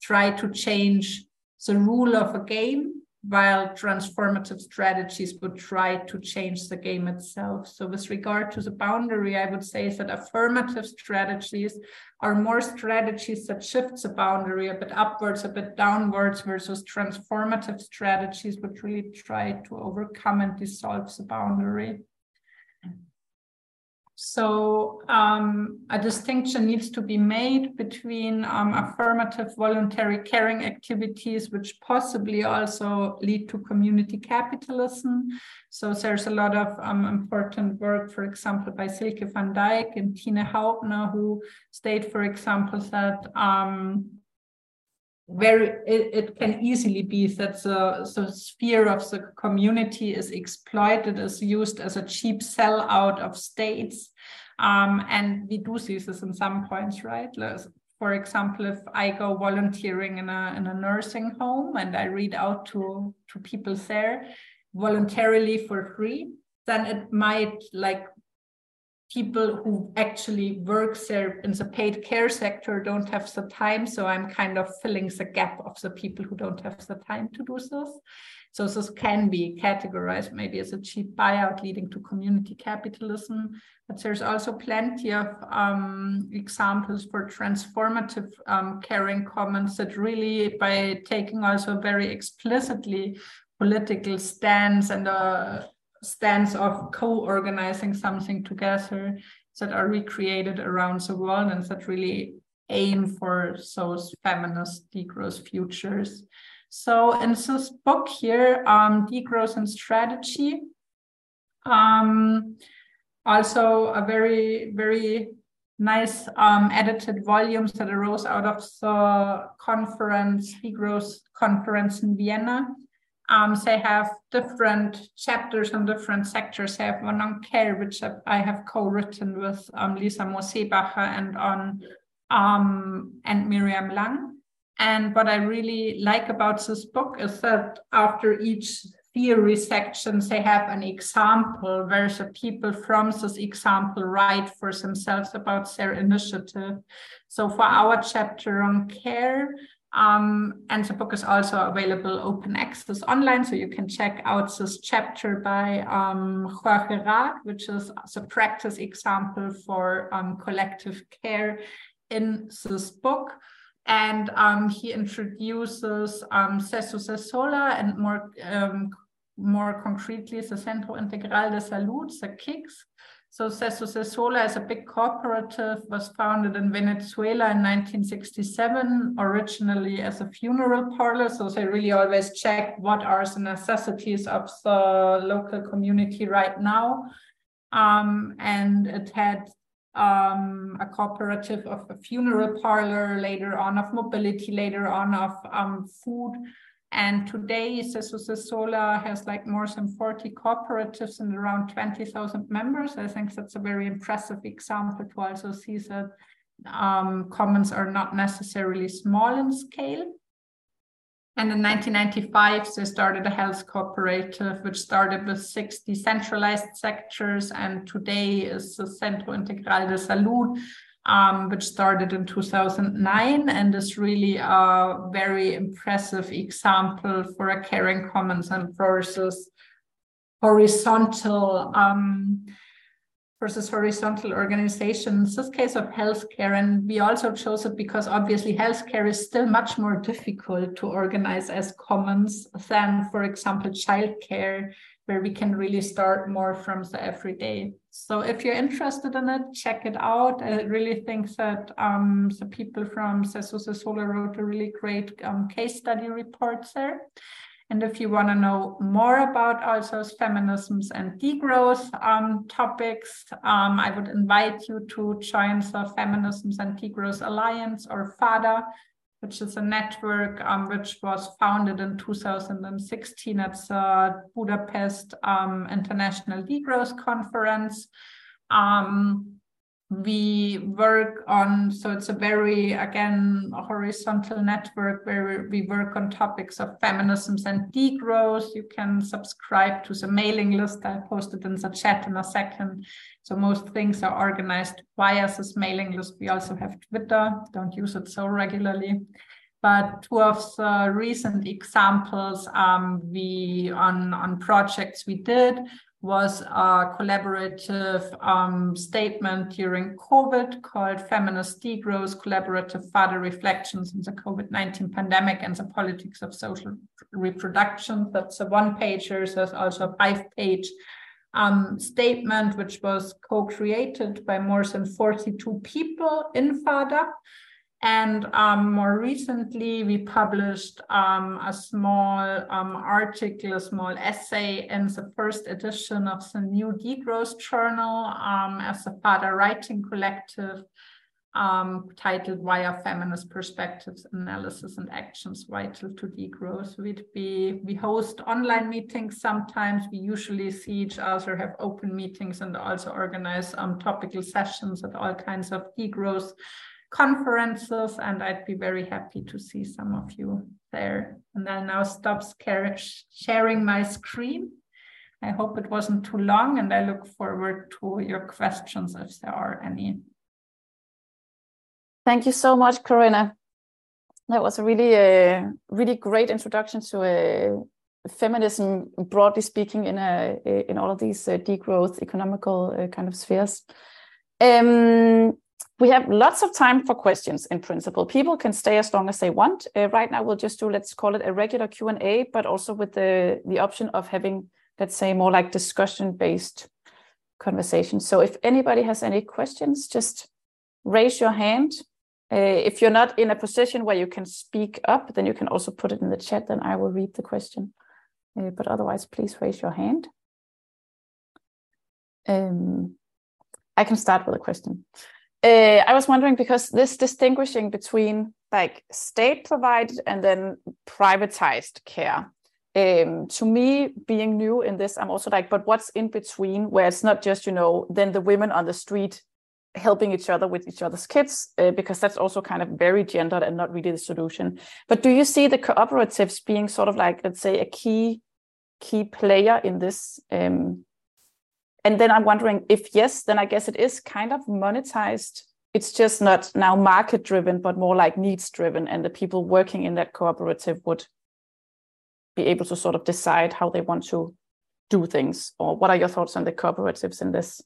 try to change the rule of a game while transformative strategies would try to change the game itself. So with regard to the boundary, I would say that affirmative strategies are more strategies that shift the boundary a bit upwards, a bit downwards, versus transformative strategies which really try to overcome and dissolve the boundary. So um, a distinction needs to be made between um, affirmative voluntary caring activities, which possibly also lead to community capitalism. So there's a lot of um, important work, for example, by Silke van Dyk and Tine Haubner, who state, for example, that um, very it, it can easily be that the, the sphere of the community is exploited is used as a cheap sellout of states. Um, and we do see this in some points right? For example if i go volunteering in a in a nursing home and i read out to to people there voluntarily for free then it might like people who actually work there in the paid care sector don't have the time. So I'm kind of filling the gap of the people who don't have the time to do this. So this can be categorized maybe as a cheap buyout leading to community capitalism. But there's also plenty of um, examples for transformative um, caring commons that really, by taking also very explicitly political stance and a stance of co-organizing something together that are recreated around the world and that really aim for those feminist degrowth futures. So in this book here, um, Degrowth and Strategy, um, also a very, very nice um, edited volumes that arose out of the conference, Degrowth conference in Vienna. Um, they have different chapters on different sectors. They have one on care, which I have co-written with um, Lisa Mosebacher and on um, and Miriam Lang. And what I really like about this book is that after each theory section, they have an example where the people from this example write for themselves about their initiative. So for our chapter on care, um, and the book is also available open access online, so you can check out this chapter by um, Jorge which is the practice example for um, collective care in this book. And um, he introduces um, Cecosesola and more, um, more concretely the Centro Integral de Salud, the CICS, so Cecosesola is a big cooperative, was founded in Venezuela in 1967, originally as a funeral parlor. So they really always check what are the necessities of the local community right now. Um, and it had um, a cooperative of a funeral parlor, later on of mobility, later on of um, food and today, Cecosesola has like more than 40 cooperatives and around 20,000 members. I think that's a very impressive example to also see that um, commons are not necessarily small in scale. And in 1995, they started a health cooperative, which started with six decentralized sectors, and today is the Centro Integral de Salud, um, which started in 2009 and is really a very impressive example for a caring commons and versus horizontal um, versus horizontal organizations, this case of healthcare. And we also chose it because obviously healthcare is still much more difficult to organize as commons than, for example, childcare where we can really start more from the everyday. So if you're interested in it, check it out. I really think that um, the people from Cecosesola wrote a really great um, case study report there. And if you want to know more about also feminisms and degrowth um, topics, um, I would invite you to join the Feminisms and Degrowth Alliance or FADA, which is a network um, which was founded in 2016 at the Budapest um, International Degrowth Conference. Um, we work on, so it's a very, again, a horizontal network where we work on topics of feminisms and degrowth. You can subscribe to the mailing list. I posted in the chat in a second. So most things are organized via this mailing list. We also have Twitter, don't use it so regularly. But two of the recent examples um, we on, on projects we did was a collaborative um, statement during COVID called Feminist Degrowth Collaborative Further Reflections on the COVID 19 Pandemic and the Politics of Social Reproduction. That's a one pager. There's also a five page um, statement, which was co-created by more than 42 people in FADA. And um, more recently, we published um, a small um, article, a small essay in the first edition of the new Degrowth Journal um, as a FADA writing collective um, titled Why Are Feminist Perspectives, Analysis and Actions Vital to Degrowth? We'd be, we host online meetings sometimes. We usually see each other, have open meetings, and also organize um, topical sessions at all kinds of degrowth conferences. And I'd be very happy to see some of you there. And I'll now stop sharing my screen. I hope it wasn't too long, and I look forward to your questions if there are any. Thank you so much, Corinna. That was a really, uh, really great introduction to uh, feminism, broadly speaking, in a, in all of these uh, degrowth economical uh, kind of spheres. Um, we have lots of time for questions in principle. People can stay as long as they want. Uh, right now, we'll just do, let's call it a regular Q&A, but also with the, the option of having, let's say, more like discussion-based conversations. So if anybody has any questions, just raise your hand uh, if you're not in a position where you can speak up, then you can also put it in the chat, then I will read the question. Uh, but otherwise, please raise your hand. Um, I can start with a question. Uh, I was wondering because this distinguishing between like state provided and then privatized care. Um, to me, being new in this, I'm also like, but what's in between where it's not just, you know, then the women on the street helping each other with each other's kids uh, because that's also kind of very gendered and not really the solution but do you see the cooperatives being sort of like let's say a key key player in this um, and then i'm wondering if yes then i guess it is kind of monetized. It's just not now market driven but more like needs driven and the people working in that cooperative would be able to sort of decide how they want to do things. Or what are your thoughts on the cooperatives in this?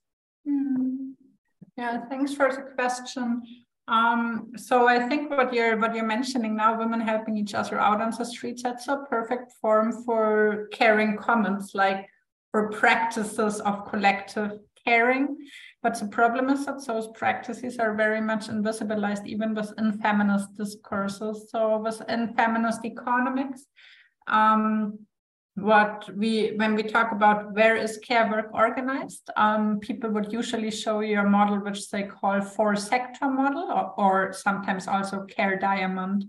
Yeah, thanks for the question. Um, so I think what you're what you're mentioning now, women helping each other out on the streets, that's a perfect form for caring commons, like for practices of collective caring. But the problem is that those practices are very much invisibilized even within feminist discourses. So within feminist economics, um, what we when we talk about where is care work organized um, people would usually show you a model which they call four sector model or, or, sometimes also care diamond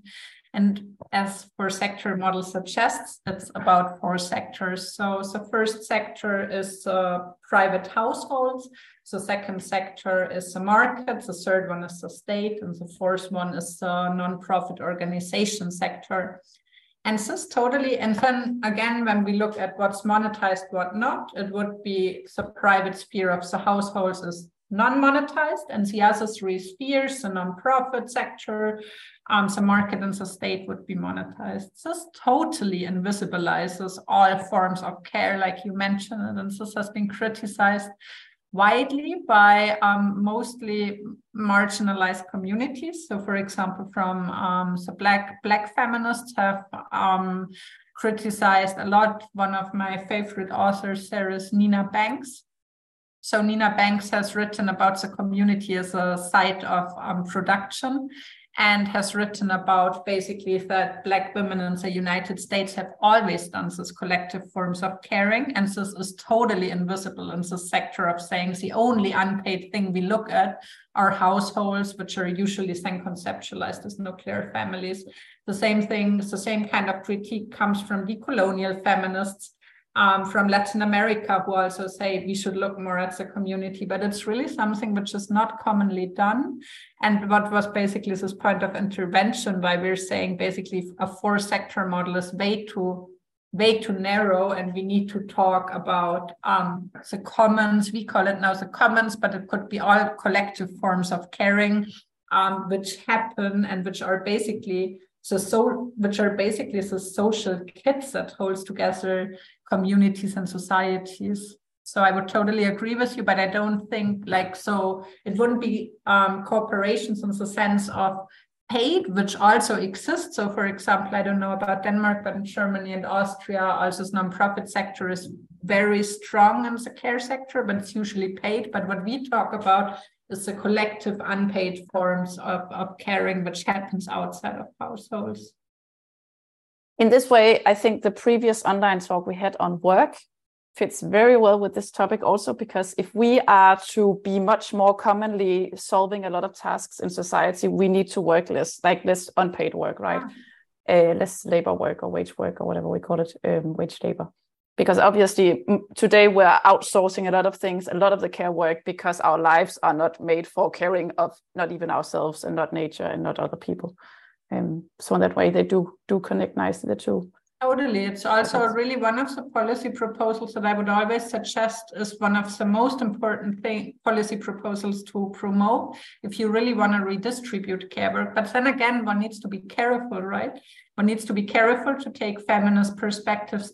and as four sector model suggests it's about four sectors. So the first sector is uh, private households. The second sector is the market. The third one is the state. And the fourth one is the non-profit organization sector. And this totally, and then again, when we look at what's monetized, what not, it would be the private sphere of the households is non-monetized, and the other three spheres, the non-profit sector, um, the market and the state would be monetized. This totally invisibilizes all forms of care, like you mentioned, and this has been criticized widely by um, mostly marginalized communities. So, for example, from um, the black black feminists have um, criticized a lot. One of my favorite authors is Nina Banks. So Nina Banks has written about the community as a site of um, production and has written about basically that Black women in the United States have always done this collective forms of caring. And this is totally invisible in the sector of saying the only unpaid thing we look at are households, which are usually then conceptualized as nuclear families. The same thing, the same kind of critique comes from decolonial feminists um, from Latin America who also say we should look more at the community, but it's really something which is not commonly done. And what was basically this point of intervention, why we're saying basically a four sector model is way too way too narrow and we need to talk about um, the commons we call it now the commons but it could be all collective forms of caring um, which happen and which are basically so, so which are basically the social kits that holds together communities and societies. So I would totally agree with you, but I don't think like so it wouldn't be um, corporations in the sense of paid, which also exists. So, for example, I don't know about Denmark, but in Germany and Austria, also the nonprofit sector is very strong in the care sector, but it's usually paid. But what we talk about is the collective unpaid forms of, of caring, which happens outside of households. In this way, I think the previous online talk we had on work fits very well with this topic also because if we are to be much more commonly solving a lot of tasks in society we need to work less like less unpaid work right yeah. uh, less labor work or wage work or whatever we call it um, wage labor because obviously today we're outsourcing a lot of things a lot of the care work because our lives are not made for caring of not even ourselves and not nature and not other people um, so in that way they do do connect nicely the two Totally. It's also really one of the policy proposals that I would always suggest is one of the most important thing, policy proposals to promote if you really want to redistribute care work. But then again, one needs to be careful, right? One needs to be careful to take feminist perspectives,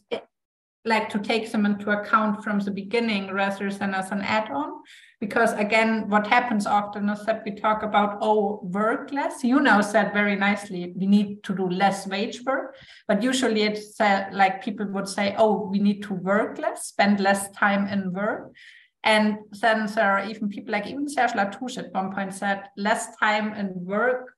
like to take them into account from the beginning rather than as an add-on. Because again what happens often is that we talk about oh work less. You now said very nicely we need to do less wage work. But usually it's uh, like people would say oh we need to work less spend less time in work. And then there are even people like even Serge Latouche at one point said less time in work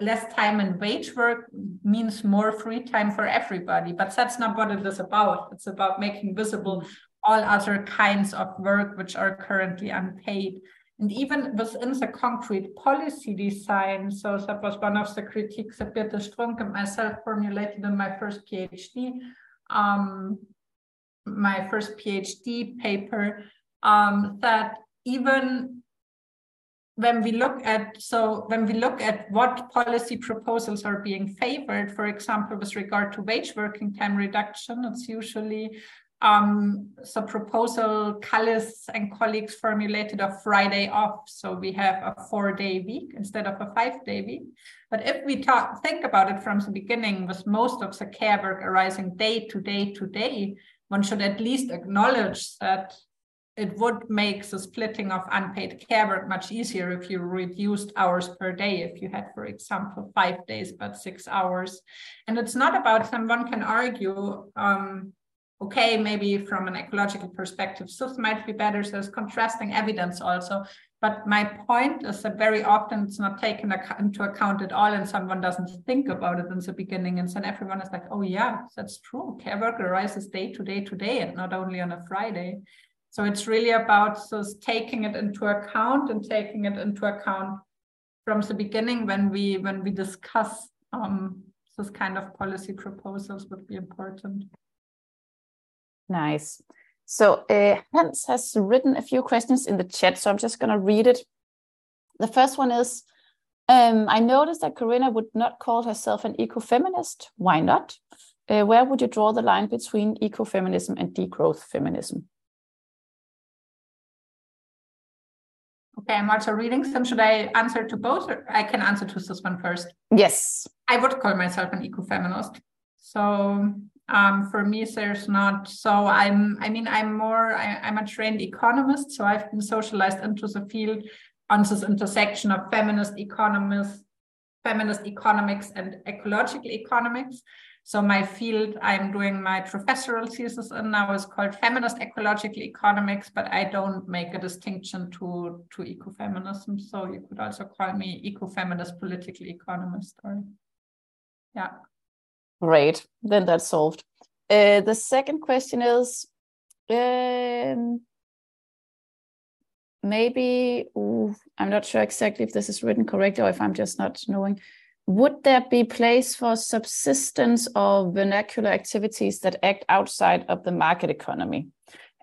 less time and wage work means more free time for everybody but that's not what it is about it's about making visible all other kinds of work which are currently unpaid. And even within the concrete policy design, so that was one of the critiques that Birte Strunk and myself formulated in my first PhD, um, my first PhD paper, um, that even when we look at so when we look at what policy proposals are being favored, for example, with regard to wage working time reduction, it's usually um, so proposal Kallis and colleagues formulated a Friday off. So we have a four day week instead of a five day week. But if we talk, think about it from the beginning, with most of the care work arising day to day to day, one should at least acknowledge that it would make the splitting of unpaid care work much easier if you reduced hours per day. If you had, for example, five days but six hours, and it's not about someone can argue um, okay, maybe from an ecological perspective, this might be better. So there's contrasting evidence also. But my point is that very often it's not taken into account at all, and someone doesn't think about it in the beginning. And then everyone is like, oh, yeah, that's true. Care work arises day to day to day, and not only on a Friday. So it's really about just taking it into account and taking it into account from the beginning when we when we discuss um, this kind of policy proposals would be important. Nice. So uh, Hans has written a few questions in the chat, so I'm just going to read it. The first one is, um, I noticed that Corinna would not call herself an ecofeminist. Why not? Uh, where would you draw the line between ecofeminism and degrowth feminism? Okay, I'm also reading some. Should I answer to both, or I can answer to this one first? Yes. I would call myself an ecofeminist. So um, for me there's not so i'm i mean i'm more I, i'm a trained economist so i've been socialized into the field on this intersection of feminist economists feminist economics and ecological economics so my field i'm doing my professoral thesis in now is called feminist ecological economics but i don't make a distinction to to ecofeminism so you could also call me ecofeminist political economist or yeah Great, then that's solved. Uh, the second question is um, maybe, ooh, I'm not sure exactly if this is written correctly or if I'm just not knowing. Would there be place for subsistence or vernacular activities that act outside of the market economy?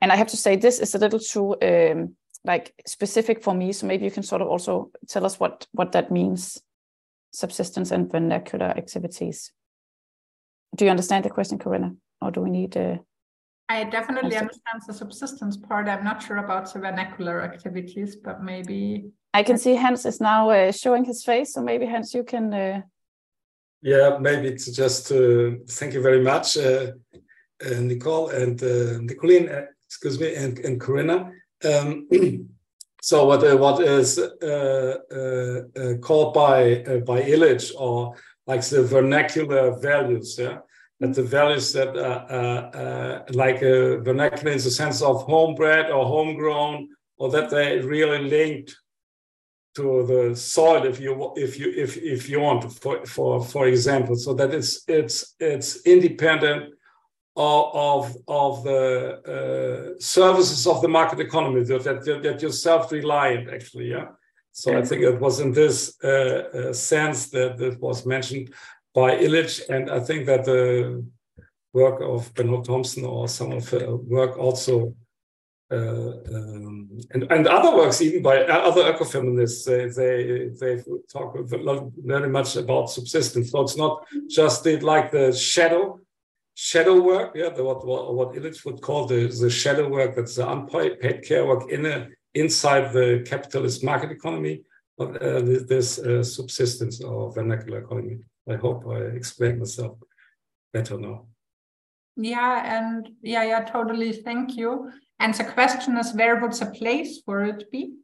And I have to say, this is a little too um, like specific for me. So maybe you can sort of also tell us what what that means, subsistence and vernacular activities do you understand the question, Corinna, or do we need? Uh, I definitely understand the subsistence part. I'm not sure about the vernacular activities, but maybe I can see Hans is now uh, showing his face, so maybe Hans, you can. Uh... Yeah, maybe it's just uh, thank you very much, uh, uh, Nicole and uh, Nicoline, excuse me, and, and Corinna. Um, (clears throat) So what what is called by by Illich or like the vernacular values, yeah, that the values that are, like vernacular in the sense of homebred or homegrown, or that they really linked to the soil if you if you if if you want for for for example. So that it's it's it's independent of of the uh, services of the market economy that that, that you're self-reliant actually yeah? So i think it was in this uh, uh, sense that that was mentioned by illich and i think that the work of Bennholdt-Thomsen or some of the work also um, and, and other works even by other ecofeminists they they they talk very much about subsistence so it's not just the, like the shadow shadow work, yeah, the, what, what, what Illich would call the, the shadow work, that's the unpaid care work in a, inside the capitalist market economy, but uh, this uh, subsistence or vernacular economy. I hope I explained myself better now. Yeah, and yeah, yeah, totally. Thank you. And the question is, where would the place for it be?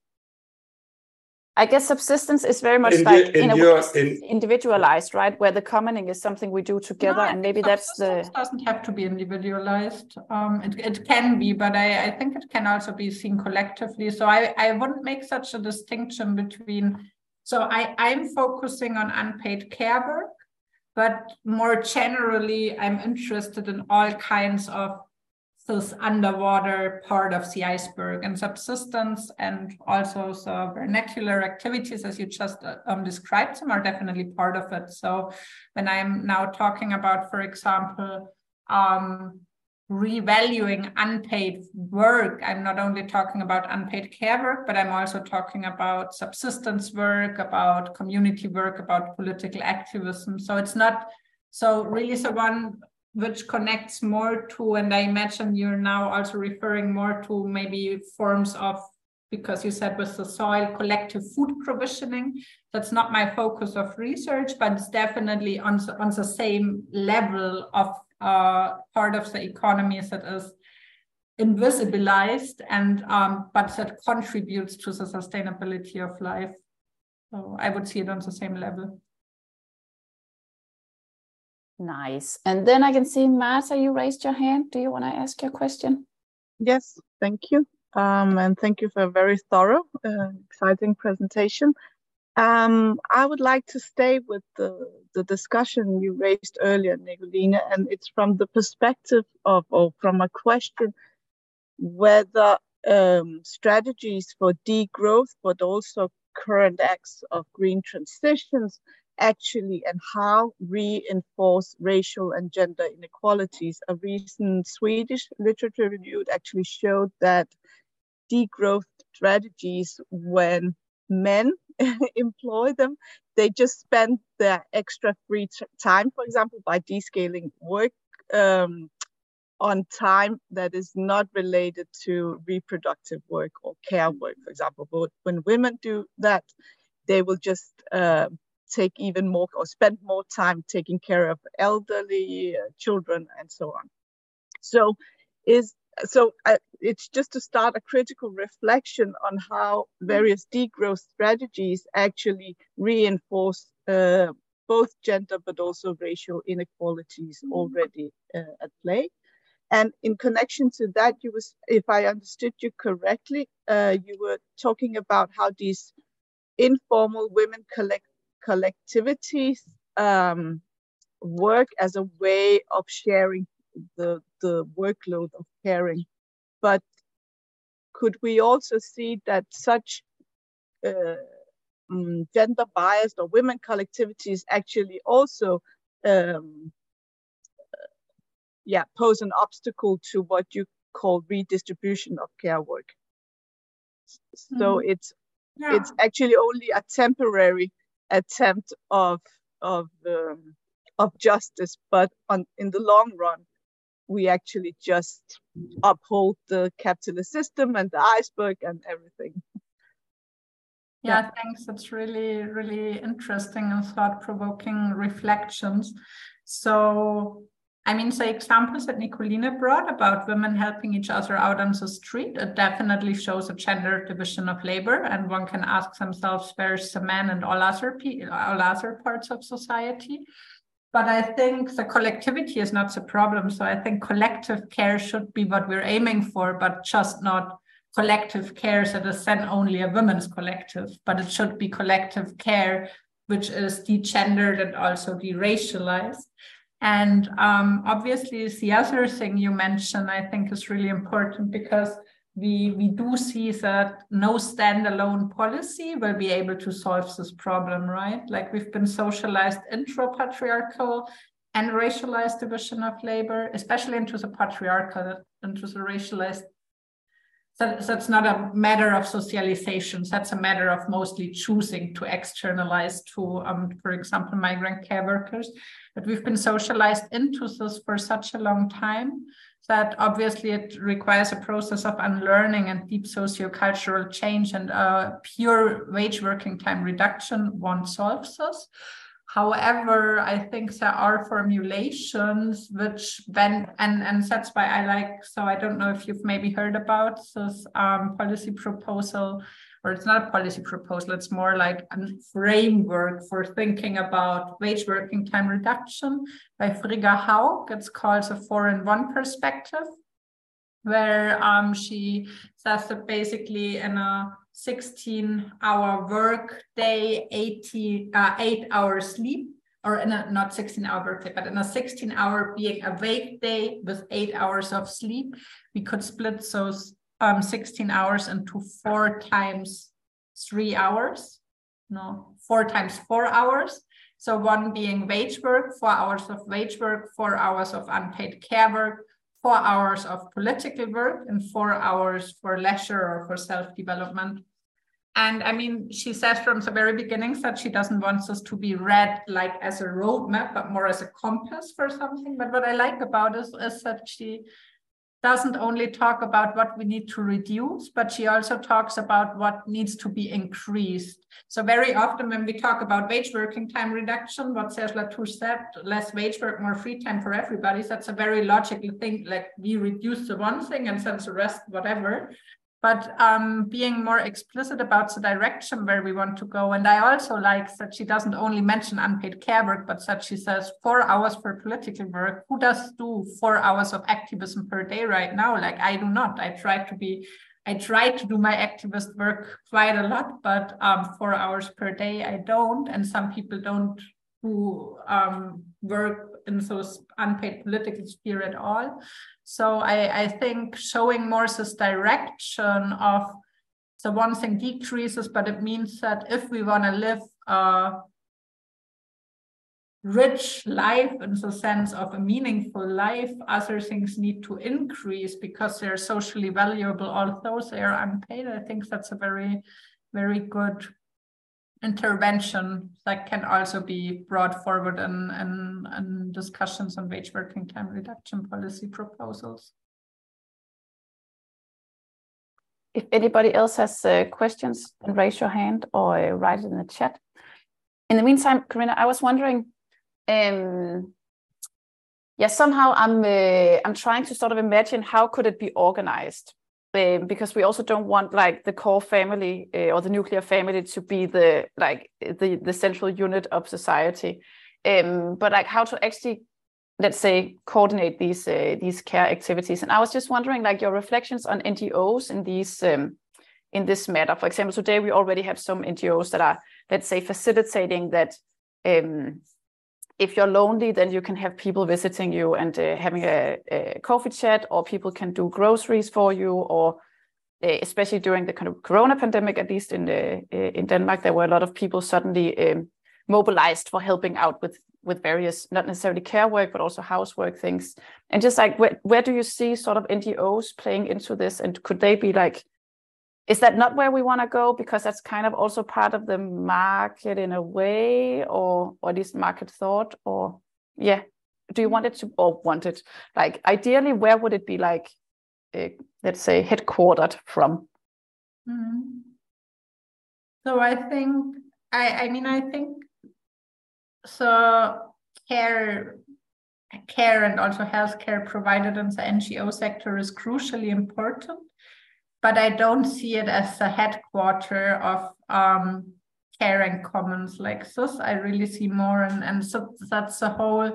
I guess subsistence is very much in like the, in, in your, in, individualized, right? Where the commoning is something we do together, no, and maybe that's the. doesn't have to be individualized. Um, it, it can be, but I, I think it can also be seen collectively. So I, I wouldn't make such a distinction between. So I, I'm focusing on unpaid care work, but more generally, I'm interested in all kinds of this underwater part of the iceberg and subsistence and also so vernacular activities as you just uh, um, described them are definitely part of it. So when i'm now talking about for example um, revaluing unpaid work i'm not only talking about unpaid care work but i'm also talking about subsistence work about community work about political activism. So it's not so really so one which connects more to, and I imagine you're now also referring more to maybe forms of, because you said with the soil collective food provisioning. That's not my focus of research, but it's definitely on, on the same level of uh, part of the economy that is invisibilized and um, but that contributes to the sustainability of life. So I would see it on the same level. Nice. And then I can see Martha, you raised your hand. Do you want to ask your question? Yes, thank you. Um, and thank you for a very thorough, uh, exciting presentation. Um, I would like to stay with the, the discussion you raised earlier, Nicoline, and it's from the perspective of, or from a question, whether um, strategies for degrowth, but also current acts of green transitions actually and how reinforce racial and gender inequalities. A recent Swedish literature review actually showed that degrowth strategies, when men (laughs) employ them, they just spend their extra free time, for example, by descaling work um, on time that is not related to reproductive work or care work, for example. But when women do that, they will just uh, take even more or spend more time taking care of elderly uh, children and so on. So is so uh, it's just to start a critical reflection on how various degrowth strategies actually reinforce uh, both gender but also racial inequalities mm-hmm. already uh, at play. And in connection to that, you was, if I understood you correctly, uh, you were talking about how these informal women collect collectivities um, work as a way of sharing the, the workload of caring. But could we also see that such uh, um, gender biased or women collectivities actually also um, yeah, pose an obstacle to what you call redistribution of care work. So mm. it's yeah. it's actually only a temporary attempt of of um, of justice, but on in the long run, we actually just uphold the capitalist system and the iceberg and everything. Yeah, yeah. thanks. That's really, really interesting and thought provoking reflections. So, I mean, the examples that Nicolina brought about women helping each other out on the street, it definitely shows a gender division of labor. And one can ask themselves, where's the men and all other, all other parts of society? But I think the collectivity is not the problem. So I think collective care should be what we're aiming for, but just not collective care that is then only a women's collective, but it should be collective care, which is degendered and also deracialized. And um, obviously, the other thing you mentioned, I think, is really important because we, we do see that no standalone policy will be able to solve this problem, right? Like we've been socialized intra-patriarchal and racialized division of labor, especially into the patriarchal, into the racialized that's not a matter of socialization. That's a matter of mostly choosing to externalize to, um, for example, migrant care workers. But we've been socialized into this for such a long time that obviously it requires a process of unlearning and deep sociocultural change and a pure wage working time reduction won't solve this. However, I think there are formulations which then, and, and that's why I like, so I don't know if you've maybe heard about this um, policy proposal, or it's not a policy proposal, it's more like a framework for thinking about wage working time reduction by Frigga Haug. It's called the four in one perspective, where um, she says that basically in a 16 hour work day, 80, uh, eight hours sleep, or in a not 16 hour work day, but in a 16 hour being awake day with eight hours of sleep, we could split those um, 16 hours into four times three hours. No, four times four hours. So one being wage work, four hours of wage work, four hours of unpaid care work, four hours of political work and four hours for leisure or for self-development. And I mean, she says from the very beginning that she doesn't want us to be read like as a roadmap, but more as a compass for something. But what I like about this is that she doesn't only talk about what we need to reduce, but she also talks about what needs to be increased. So very often when we talk about wage working time reduction, what Serge Latouche said, less wage work, more free time for everybody, that's a very logical thing, like we reduce the one thing and send the rest whatever but um, being more explicit about the direction where we want to go. And I also like that she doesn't only mention unpaid care work, but that she says four hours for political work. Who does do four hours of activism per day right now? Like I do not. I try to be, I try to do my activist work quite a lot, but um, four hours per day I don't. And some people don't who um, work in those unpaid political sphere at all. So I, I think showing more this direction of the one thing decreases, but it means that if we want to live a rich life in the sense of a meaningful life, other things need to increase because they're socially valuable, although they are unpaid. I think that's a very, very good intervention that can also be brought forward in, in, in discussions on wage working time reduction policy proposals. If anybody else has uh, questions, then raise your hand or uh, write it in the chat. In the meantime, Karina, I was wondering, um, yeah, somehow I'm uh, I'm trying to sort of imagine how could it be organized um, because we also don't want like the core family uh, or the nuclear family to be the like the the central unit of society. Um, but like how to actually let's say coordinate these uh, these care activities. And i was just wondering like your reflections on ngos in these um, in this matter. For example today we already have some ngos that are let's say facilitating that um, if you're lonely, then you can have people visiting you and uh, having a, a, coffee chat, or people can do groceries for you, or uh, especially during the kind of Corona pandemic, at least in the, uh, in Denmark, there were a lot of people suddenly um, mobilized for helping out with with various, not necessarily care work, but also housework things. And just like, where, where do you see sort of NGOs playing into this, and could they be like is that not where we want to go because that's kind of also part of the market in a way or or least market thought or yeah do you want it to or want it like ideally where would it be like uh, let's say headquartered from mm-hmm. so i think i i mean i think so care care and also healthcare provided in the NGO sector is crucially important. But I don't see it as the headquarter of um, caring commons like this. I really see more, and, and so that's the whole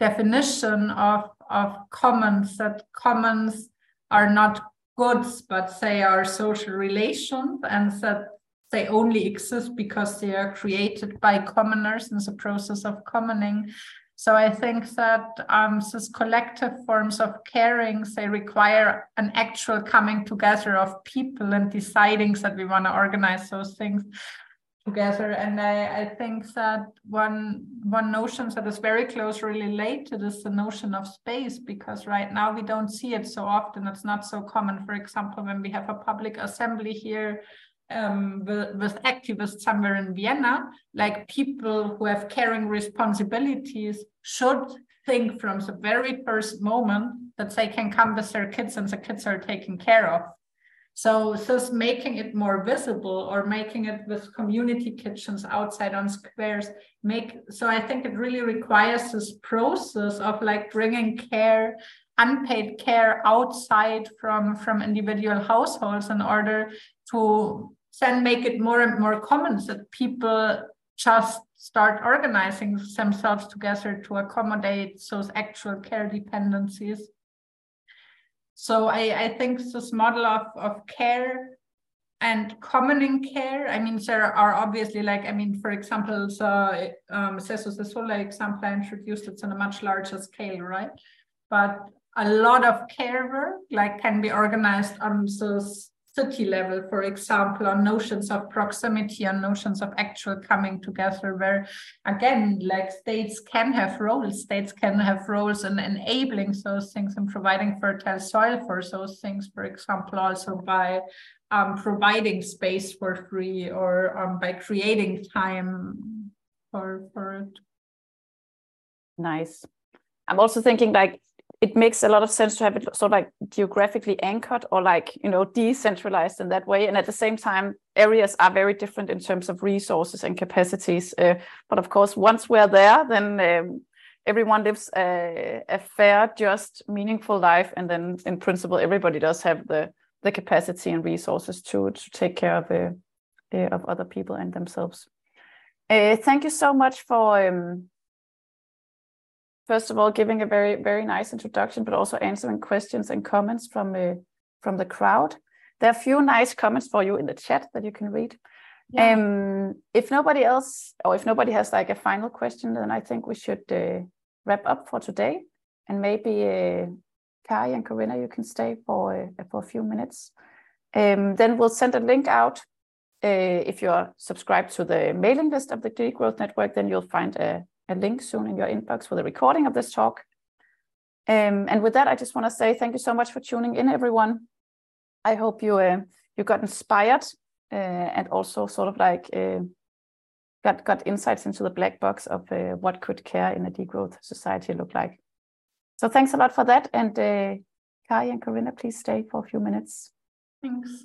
definition of, of commons that commons are not goods, but they are social relations, and that they only exist because they are created by commoners in the process of commoning. So I think that um, these collective forms of caring, they require an actual coming together of people and deciding that we want to organize those things together. And I, I think that one one notion that is very closely related is the notion of space, because right now we don't see it so often. It's not so common. For example, when we have a public assembly here um, with, with, activists somewhere in Vienna, like people who have caring responsibilities should think from the very first moment that they can come with their kids and the kids are taken care of. So just making it more visible or making it with community kitchens outside on squares make so I think it really requires this process of like bringing care unpaid care outside from from individual households in order to then make it more and more common that people just start organizing themselves together to accommodate those actual care dependencies. So I, I think this model of, of care and commoning care, I mean, there are obviously like, I mean, for example, the um, Cecosesola example I introduced, it's on a much larger scale, right? But a lot of care work like can be organized on this city level, for example, on notions of proximity, on notions of actual coming together, where again, like states can have roles, states can have roles in enabling those things and providing fertile soil for those things, for example, also by um, providing space for free or um, by creating time for, for it. Nice. I'm also thinking like it makes a lot of sense to have it sort of like geographically anchored or like you know decentralized in that way. And at the same time areas are very different in terms of resources and capacities. Uh, but of course once we're there then um, everyone lives a, a, fair just meaningful life. And then in principle everybody does have the the capacity and resources to to take care of uh, uh, of other people and themselves. Uh, thank you so much for um, first of all giving a very very nice introduction, but also answering questions and comments from uh, from the crowd. There are a few nice comments for you in the chat that you can read. Yeah. Um, if nobody else, or if nobody has like a final question, then I think we should uh, wrap up for today. And maybe uh, Kari and Corinna, you can stay for uh, for a few minutes. Um, then we'll send a link out. Uh, if you're subscribed to the mailing list of the Degrowth Network, then you'll find a a link soon in your inbox for the recording of this talk. Um, and with that, I just want to say thank you so much for tuning in, everyone. I hope you uh, you got inspired uh, and also sort of like uh, got got insights into the black box of uh, what could care in a degrowth society look like. So thanks a lot for that. And uh, Kari and Corinna, please stay for a few minutes. Thanks.